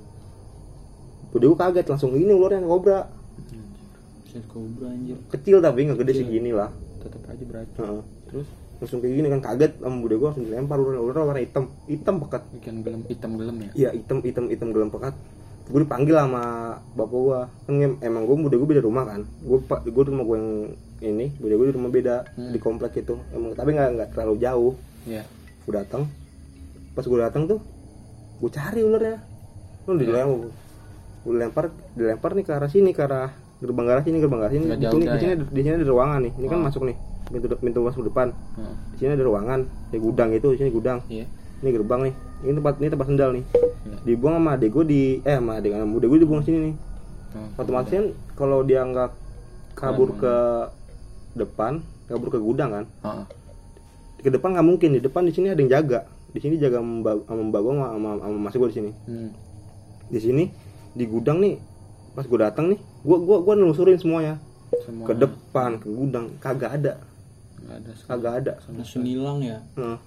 C: wudhu kaget langsung ini ularnya kobra
B: set kobra anjir.
C: Kecil tapi nggak gede segini lah.
A: Tetap aja beracun.
C: Heeh.
A: terus
C: langsung kayak gini kan kaget sama bude gue langsung dilempar ular ular warna hitam. Hitam pekat.
A: Ikan gelem hitam gelem ya?
C: Iya hitam hitam hitam gelem pekat. Gue dipanggil sama bapak gue kan em- emang gue bude gue beda rumah kan? Gue pak gue rumah gue yang ini bude gue di rumah beda
A: Hmm.
C: di komplek itu. Emang tapi nggak nggak terlalu jauh.
A: Ya
C: gue datang pas gue datang tuh gue cari ularnya lu dilempar gue lempar dilempar nih ke arah sini ke arah gerbang garasi ini gerbang garasi ini di sini di sini
A: ya?
C: di sini ada ruangan nih ini kan
A: Oh.
C: masuk nih pintu pintu masuk depan
A: Heeh.
C: di sini ada ruangan di gudang itu di sini gudang
A: iya
C: ini gerbang nih ini tempat ini tempat sendal nih
A: Iya.
C: dibuang sama adek gue di eh sama adek sama gue dibuang sini nih
A: Oh,
C: otomatis kan kalau dia nggak kabur
A: Emang.
C: ke depan kabur ke gudang kan. Ke depan nggak mungkin. Di depan di sini ada yang jaga. Di sini jaga sama mbak gue sama mas gue di sini.
A: Hmm.
C: di sini di gudang nih pas gue datang nih gue gua gua nelusurin semuanya.
A: Semua
C: ke depan ke gudang kagak ada.
A: Nggak ada sekali.
C: kagak ada.
B: langsung hilang ya?
C: Heeh.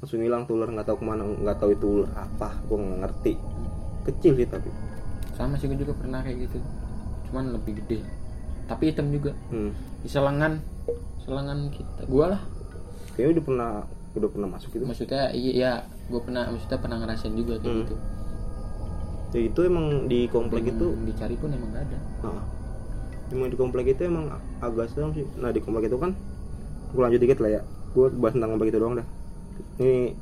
C: langsung hilang tuh ular nggak tahu ke mana nggak tahu itu ular apa gue nggak ngerti. Kecil sih tapi.
A: Sama sih gue juga pernah kayak gitu. Cuman lebih gede. Tapi hitam juga.
C: Hmm.
A: di selangan selangan kita gua lah
C: kayaknya udah pernah udah pernah masuk itu
A: maksudnya iya iya gue pernah maksudnya pernah ngerasain juga kayak
C: Hmm.
A: gitu.
C: Ya itu emang di komplek
A: Emang
C: itu
A: dicari pun emang gak ada.
C: Nah, emang di komplek itu emang agak serem sih. Nah di komplek itu kan gue lanjut dikit lah ya. Gue bahas tentang komplek itu doang dah. Ini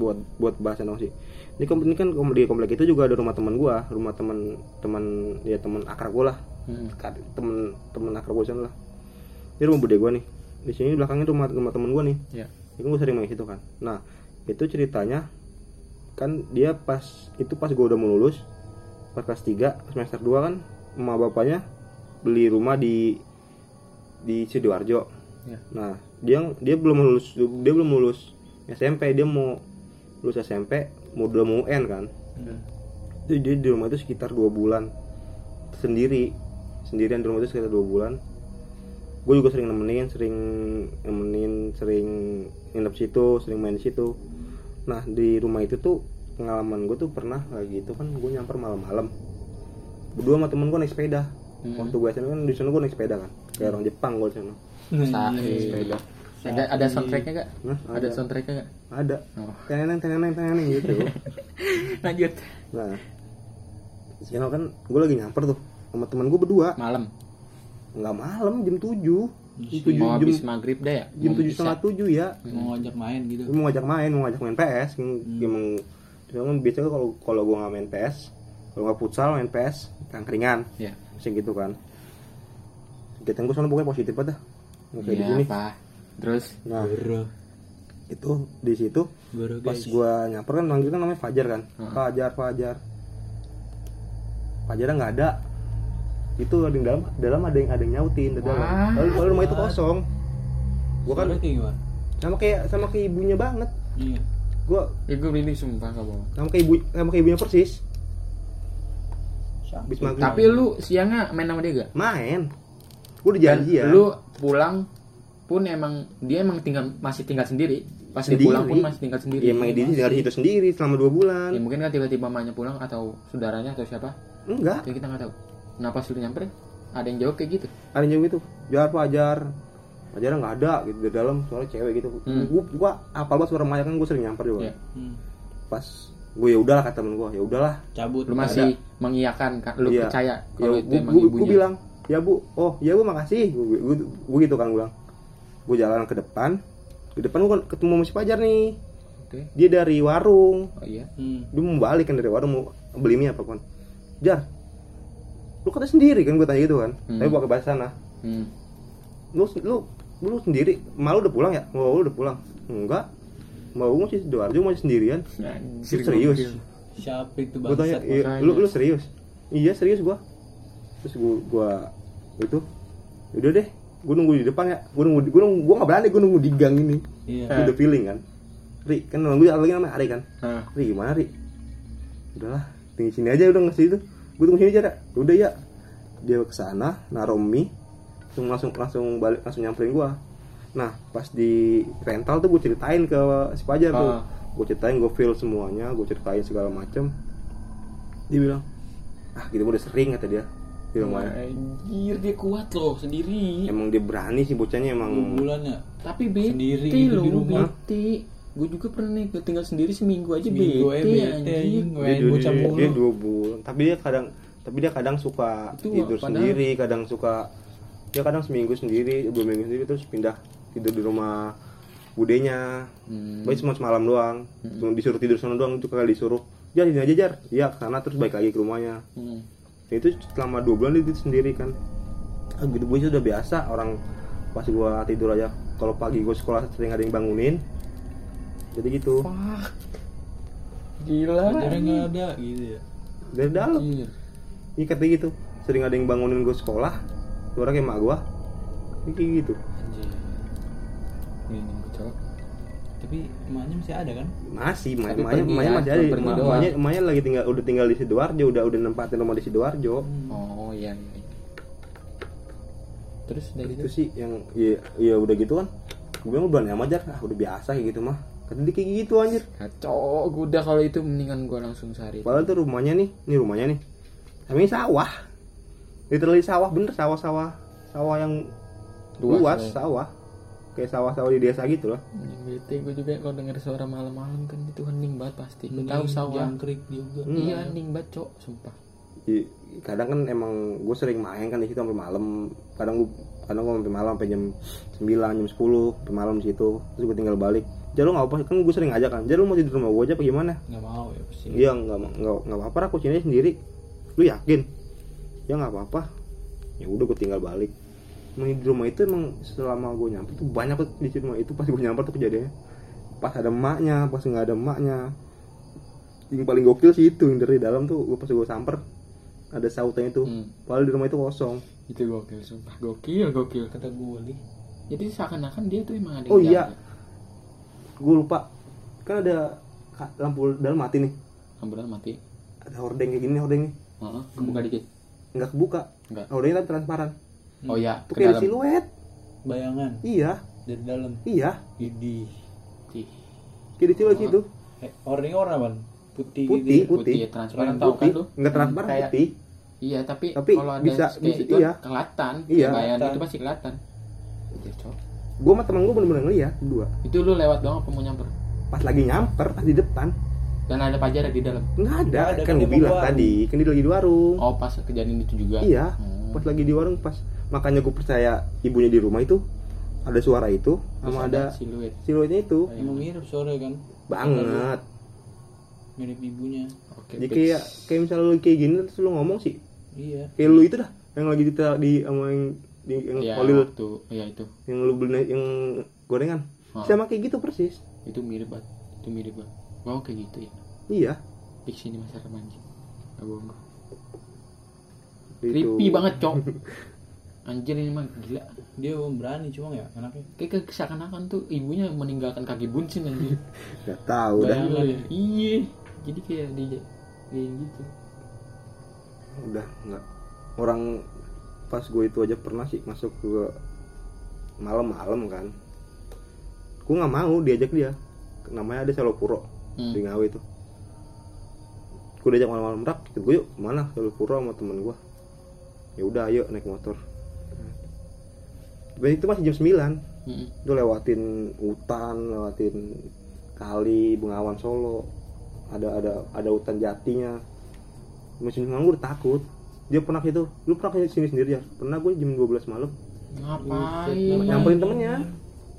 C: buat buat bahasan doang sih. Ini, ini kan di komplek itu juga ada rumah teman gue rumah teman teman ya teman akrab gue lah.
A: Hmm.
C: Temen temen akrab gue sana lah. Ini rumah bude gue nih di sini belakangnya rumah rumah temen gue nih.
A: Ya
C: itu gue sering main situ kan. Nah itu ceritanya kan dia pas itu pas gue udah mau lulus pas kelas 3 semester 2 kan emak bapaknya beli rumah di di sidoarjo.
A: Ya.
C: nah dia dia belum lulus dia belum lulus SMP dia mau lulus SMP mau udah mau UN kan.
A: Hmm.
C: jadi dia di rumah itu sekitar dua bulan sendiri. Sendirian di rumah itu sekitar dua bulan gue juga sering nemenin sering nemenin sering nginep situ sering main di situ nah di rumah itu tuh pengalaman gue tuh pernah kayak gitu kan gue nyamper malam-malam berdua sama temen gue naik sepeda
A: Hmm.
C: waktu gue SMP kan di sana gue naik sepeda kan kayak orang Jepang gue sana
A: Sahih sepeda. Ada, ada soundtracknya gak?
C: Nah,
A: Ada
C: ada
A: soundtracknya gak?
C: ada
A: Oh.
C: teneneng teneneng teneneng gitu
A: Lanjut.
C: nah Sino kan gue lagi nyamper tuh sama teman gue berdua
A: Malam.
C: Nggak malam jam 7 jam tujuh
A: Mau
C: jam
A: habis maghrib dah ya?
C: jam tujuh setengah tujuh ya.
B: Mau ngajak main gitu.
C: Mau ngajak main mau ngajak main PS yang emang emang biasanya kalau kalau gue nggak main PS kalau nggak futsal main PS kangkringan
A: Iya.
C: sih gitu kan. Kegiatan gue soalnya pokoknya positif aja Nggak kayak di
A: Iya,
C: sini
A: apa? Terus?
C: Nah
B: bro.
C: itu di situ
B: bro
C: pas gue nyamper kan manggil kan namanya Fajar kan.
A: Hmm.
C: Fajar Fajar. Fajarnya nggak ada itu ada yang dalam dalam ada yang ada yang nyautin di dalam
A: Wah.
C: lalu kalau rumah itu kosong gue kan sama kayak sama kayak ibunya banget
B: iya
C: gue
A: Ya gue ini sumpah bohong.
C: sama kayak ibu sama kayak ibunya persis
B: Siapa?
C: Habis maghrib.
A: Tapi lu siangnya main sama dia gak?
C: main gue udah janji ya
A: lu pulang pun emang dia emang tinggal masih tinggal sendiri. Pas dia pulang pun masih tinggal sendiri.
C: Iya, emang dia tinggal di situ sendiri selama dua bulan.
A: Ya mungkin kan tiba-tiba mamanya pulang atau saudaranya atau siapa?
C: Enggak,
A: Kayak kita nggak tahu. Nah pas lu nyamperin ada yang jawab kayak gitu.
C: ada yang jauh gitu. Jar Fajar. Fajar nggak ada gitu di dalam soalnya cewek gitu.
A: Hmm.
C: Gua gua apal banget suara Maya kan gue sering nyamper juga.
A: Iya.
B: Hmm.
C: Pas gue ya udahlah kata temen gue, ya udahlah.
B: cabut
A: Lu masih mengiyakan kan? Lu
C: Iya.
A: percaya
C: Ya
A: kalau itu
C: gua,
A: emang
C: gua, gua bilang, "Ya Bu, oh, ya Bu makasih." Gue gitu kan gua bilang. Gue jalan ke depan. Di depan gue ketemu sama si Fajar nih.
A: Oke.
C: Dia dari warung.
A: Oh iya.
B: hmm.
C: Dia mau balik kan dari warung mau beli mie apa kan. Jar, lu kata sendiri kan gue tanya gitu kan.
A: Hmm.
C: Tapi pakai bahasa sana.
A: Hmm.
C: lu lu lu sendiri malu udah pulang ya? Mau lu udah pulang? Enggak. Mau gue masih sidoarjo masih sendirian.
A: Anjir,
C: serius?
B: siapa itu
C: gue tanya iya, lu lu serius? Iya serius gua. Terus gua gua itu. Udah deh gua nunggu di depan ya. Gua nunggu gua nunggu gua nggak berani gua nunggu di gang ini.
B: Iya.
C: Udah feeling kan. Ri kan nunggu lagi namanya Ari kan?
A: Nah,
C: Ri gimana Ri? Udahlah tinggi sini aja udah ngasih itu gua tunggu sini aja dah udah ya dia ke sana naruh mie langsung langsung langsung balik langsung nyamperin gua nah pas di rental tuh gue ceritain ke si Fajar tuh
A: Ah.
C: gue ceritain gue feel semuanya gue ceritain segala macem dia bilang ah gitu udah sering kata dia di rumahnya
A: Anjir dia kuat loh sendiri.
C: emang dia berani sih bocahnya emang
B: bulan ya
A: Tapi bete
B: Sendiri
A: loh,
B: di rumah.
A: bete. Gue juga pernah nih gue tinggal sendiri seminggu aja
B: Seminggu
A: bete,
B: bete,
A: anjir.
B: anjing.
C: dia, dia,
B: bocah
C: dia,
B: mulu.
C: dia dua bulan tapi dia kadang tapi dia kadang suka
A: Itu,
C: tidur
A: padahal-
C: sendiri kadang suka dia kadang seminggu sendiri dua minggu sendiri terus pindah tidur di rumah budenya
A: Hmm.
C: Baik cuma semalam doang cuma disuruh tidur sana doang itu kali disuruh jar sini aja jar iya ke sana terus balik lagi ke rumahnya
A: Hmm.
C: Dan itu selama dua bulan dia tidur sendiri kan ah, gitu gue sudah biasa orang pas gua tidur aja kalau pagi gue sekolah sering ada yang bangunin jadi gitu
A: Wah. Gila.
B: Pacarnya nggak ada gitu ya
C: dari dalam. Iya katanya gitu Sering ada yang bangunin gue sekolah Suara kayak emak gue Ini kayak gitu
A: Anjir. Ini gue cowok.
B: tapi emaknya masih ada kan
C: Masih, emaknya emaknya
A: ya,
C: masih ada. Emaknya emaknya lagi tinggal Udah tinggal di Sidoarjo Udah udah nempatin rumah di Sidoarjo
A: Oh iya iya. iya. Terus dari
C: Itu
A: itu
C: sih yang Iya ya udah gitu kan Gue bilang udah nyama aja ah, Udah biasa kayak gitu mah Dia kayak gitu anjir
A: kacau. Gue udah kalau itu mendingan gue langsung sehari.
C: Padahal tuh rumahnya nih Ini rumahnya nih Tapi ini sawah Literally sawah bener sawah-sawah Sawah yang
A: Luas,
C: luas,
A: ya.
C: sawah Kayak sawah-sawah di desa gitu loh
A: bete gue juga kalau denger suara malam-malam kan itu hening banget pasti. Gue tahu sawah.
B: jangkrik juga
C: Hmm.
A: Iya hening banget cok, sumpah.
C: Iya, kadang kan emang gue sering main kan di situ sampai malam kadang gue kadang gue sampai malam sampai jam 9 jam 10 sampai malam di situ terus gue tinggal balik jadi lu nggak apa kan gue sering aja kan. Jadi lu mau tidur rumah gue aja apa gimana?
B: Nggak mau ya pasti
C: iya nggak nggak nggak apa-apa aku sini sendiri. Lu yakin? Ya nggak apa-apa. Ya udah gue tinggal balik. Emang di rumah itu emang selama gue nyampe tuh banyak di rumah itu pas gue nyampe tuh kejadiannya. Pas ada emaknya pas nggak ada emaknya. Yang paling gokil sih itu yang dari dalam tuh gue pas gue samper ada sautannya tuh
A: Hmm.
C: padahal di rumah itu kosong.
A: Itu gokil sumpah. Gokil, gokil.
B: kata gue nih.
A: Jadi seakan-akan dia tuh emang ada
C: Oh, iya. Gue lupa kan ada lampu dalam mati nih
A: Ambulan mati.
C: ada hordeng kayak gini nih, hordeng nih
A: Heeh, kebuka dikit.
C: nggak kebuka
A: Enggak.
C: hordengnya tapi transparan
A: Oh iya,
C: tuh
A: ke
C: kayak
A: dalam.
C: siluet
B: bayangan
C: iya
B: dari dalam
C: iya
B: Idi
A: Ih,
C: kayak di siluet
A: Oh.
C: situ
B: eh, orangnya warna apa putih,
C: Putih,
B: gitu ya?
C: putih.
A: Putih, transparan
B: Yang
A: tahu kan
C: putih
A: lu?
C: nggak transparan
A: Kayak-
C: putih
A: iya tapi,
C: Tapi
A: kalau ada
C: bisa-
A: kayak
C: bisa-
A: itu
C: iya.
A: kelihatan
C: Iya.
A: bayangan itu pasti kelihatan Iya, Cok.
C: Gue sama temen gue bener-bener ngeliat berdua.
A: Itu lu lewat doang apa mau nyamper?
C: Pas lagi nyamper pas di depan.
A: Dan ada pajar di dalam?
C: Nggak ada,
B: Nggak ada,
C: kan
B: kan
C: gue bilang tadi kan dia lagi di warung.
A: Oh pas kejadian itu juga?
C: Iya.
A: Hmm.
C: pas lagi di warung pas. Makanya gue percaya ibunya di rumah itu ada suara itu
A: Terus
C: sama ada
A: siluet.
C: siluetnya itu.
B: Emang mirip sore kan?
C: Banget.
B: Mirip ibunya.
A: Oke
C: jadi
A: fix.
C: kayak kayak misalnya lu kayak gini terus lu ngomong sih.
B: Iya.
C: Kayak lu itu dah yang lagi di di sama yang di yang
A: ya
C: kolil
A: waktu ya itu.
C: Yang lu beli yang gorengan.
A: Oh.
C: sama kayak gitu persis.
A: Itu mirip banget itu mirip banget. Wow kayak gitu ya.
C: Iya.
A: Fix ini mas anjing. Gak bohong.
C: Itu.
A: creepy banget cok. Anjir ini mah gila.
B: Dia berani cuma ya anaknya.
A: Kayak ke- seakan-akan tuh ibunya meninggalkan kaki bunsin anjir
C: nggak tahu dah.
B: Bayang-
A: ya. iya. Jadi kayak dia kayak gitu.
C: Udah nggak. Orang pas gue itu aja pernah sih masuk ke malam-malam kan. Gue nggak mau diajak dia. Namanya ada Salopuro
A: Hmm.
C: di Ngawi itu. Gue diajak malam-malam rak ikut gue yuk ke mana? Salopuro sama temen gue ya udah ayo naik motor. Dan itu masih jam 9
A: Mm-mm.
C: itu lewatin hutan lewatin kali Bengawan Solo. Ada ada ada hutan jatinya. Musim nganggur takut dia pernah itu. Lu pernah ke sini sendiri ya? Pernah gue jam 12 malam.
A: Ngapain?
C: Nyamperin temennya.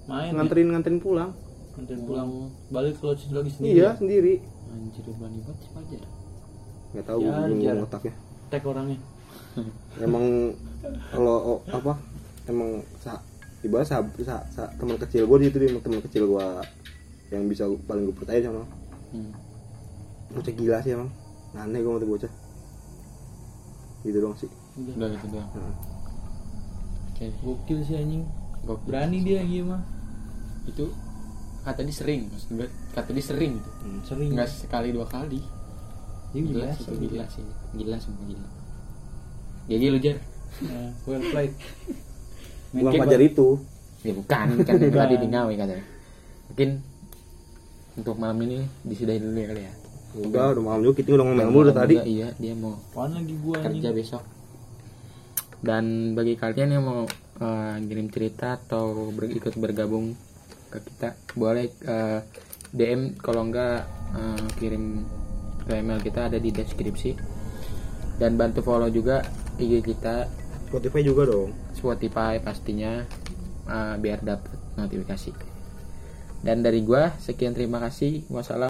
B: Main.
C: Nganterin nganterin pulang.
B: Nganterin pulang. Balik ke lodge lagi sendiri.
C: Iya sendiri.
A: Anjir berani banget sih pajar
C: nggak tahu
B: Ya,
C: gue otaknya
B: tag orangnya.
C: Emang kalau oh, apa? Emang sa ibarat sa, sa, sa- teman kecil gue itu dia teman kecil gue yang bisa paling gue percaya sama.
A: Hmm.
C: bocah gila sih emang. Aneh gue tuh bocah gitu dong sih.
B: Udah
A: gitu doang.
C: Nah.
A: oke
B: gokil sih anjing.
A: Gokil.
B: berani dia iya mah.
A: Itu kata dia sering maksud gue kata dia sering gitu.
B: Hmm, sering.
A: Nggak sekali dua kali.
B: Dia
A: gila
B: biasa
A: sih gila sih. Gila semua gila. Jadi lu jar
B: Nah, well played.
C: Pajar
B: Bang.
C: itu.
A: Ya bukan kan tadi di Ngawi katanya. Mungkin untuk malam ini disudahi dulu ya kali ya
C: enggak udah malam juga kita udah ngomong
A: Dan
C: mulu udah tadi.
A: juga, iya dia mau
B: Apaan lagi gua
A: kerja besok. Dan bagi kalian yang mau eh, ngirim cerita atau ber- ikut bergabung ke kita boleh eh, DM kalau enggak eh, kirim ke email kita ada di deskripsi. Dan bantu follow juga IG kita.
C: Spotify juga dong.
A: Spotify pastinya eh, biar dapat notifikasi. Dan dari gua sekian terima kasih. Wassalam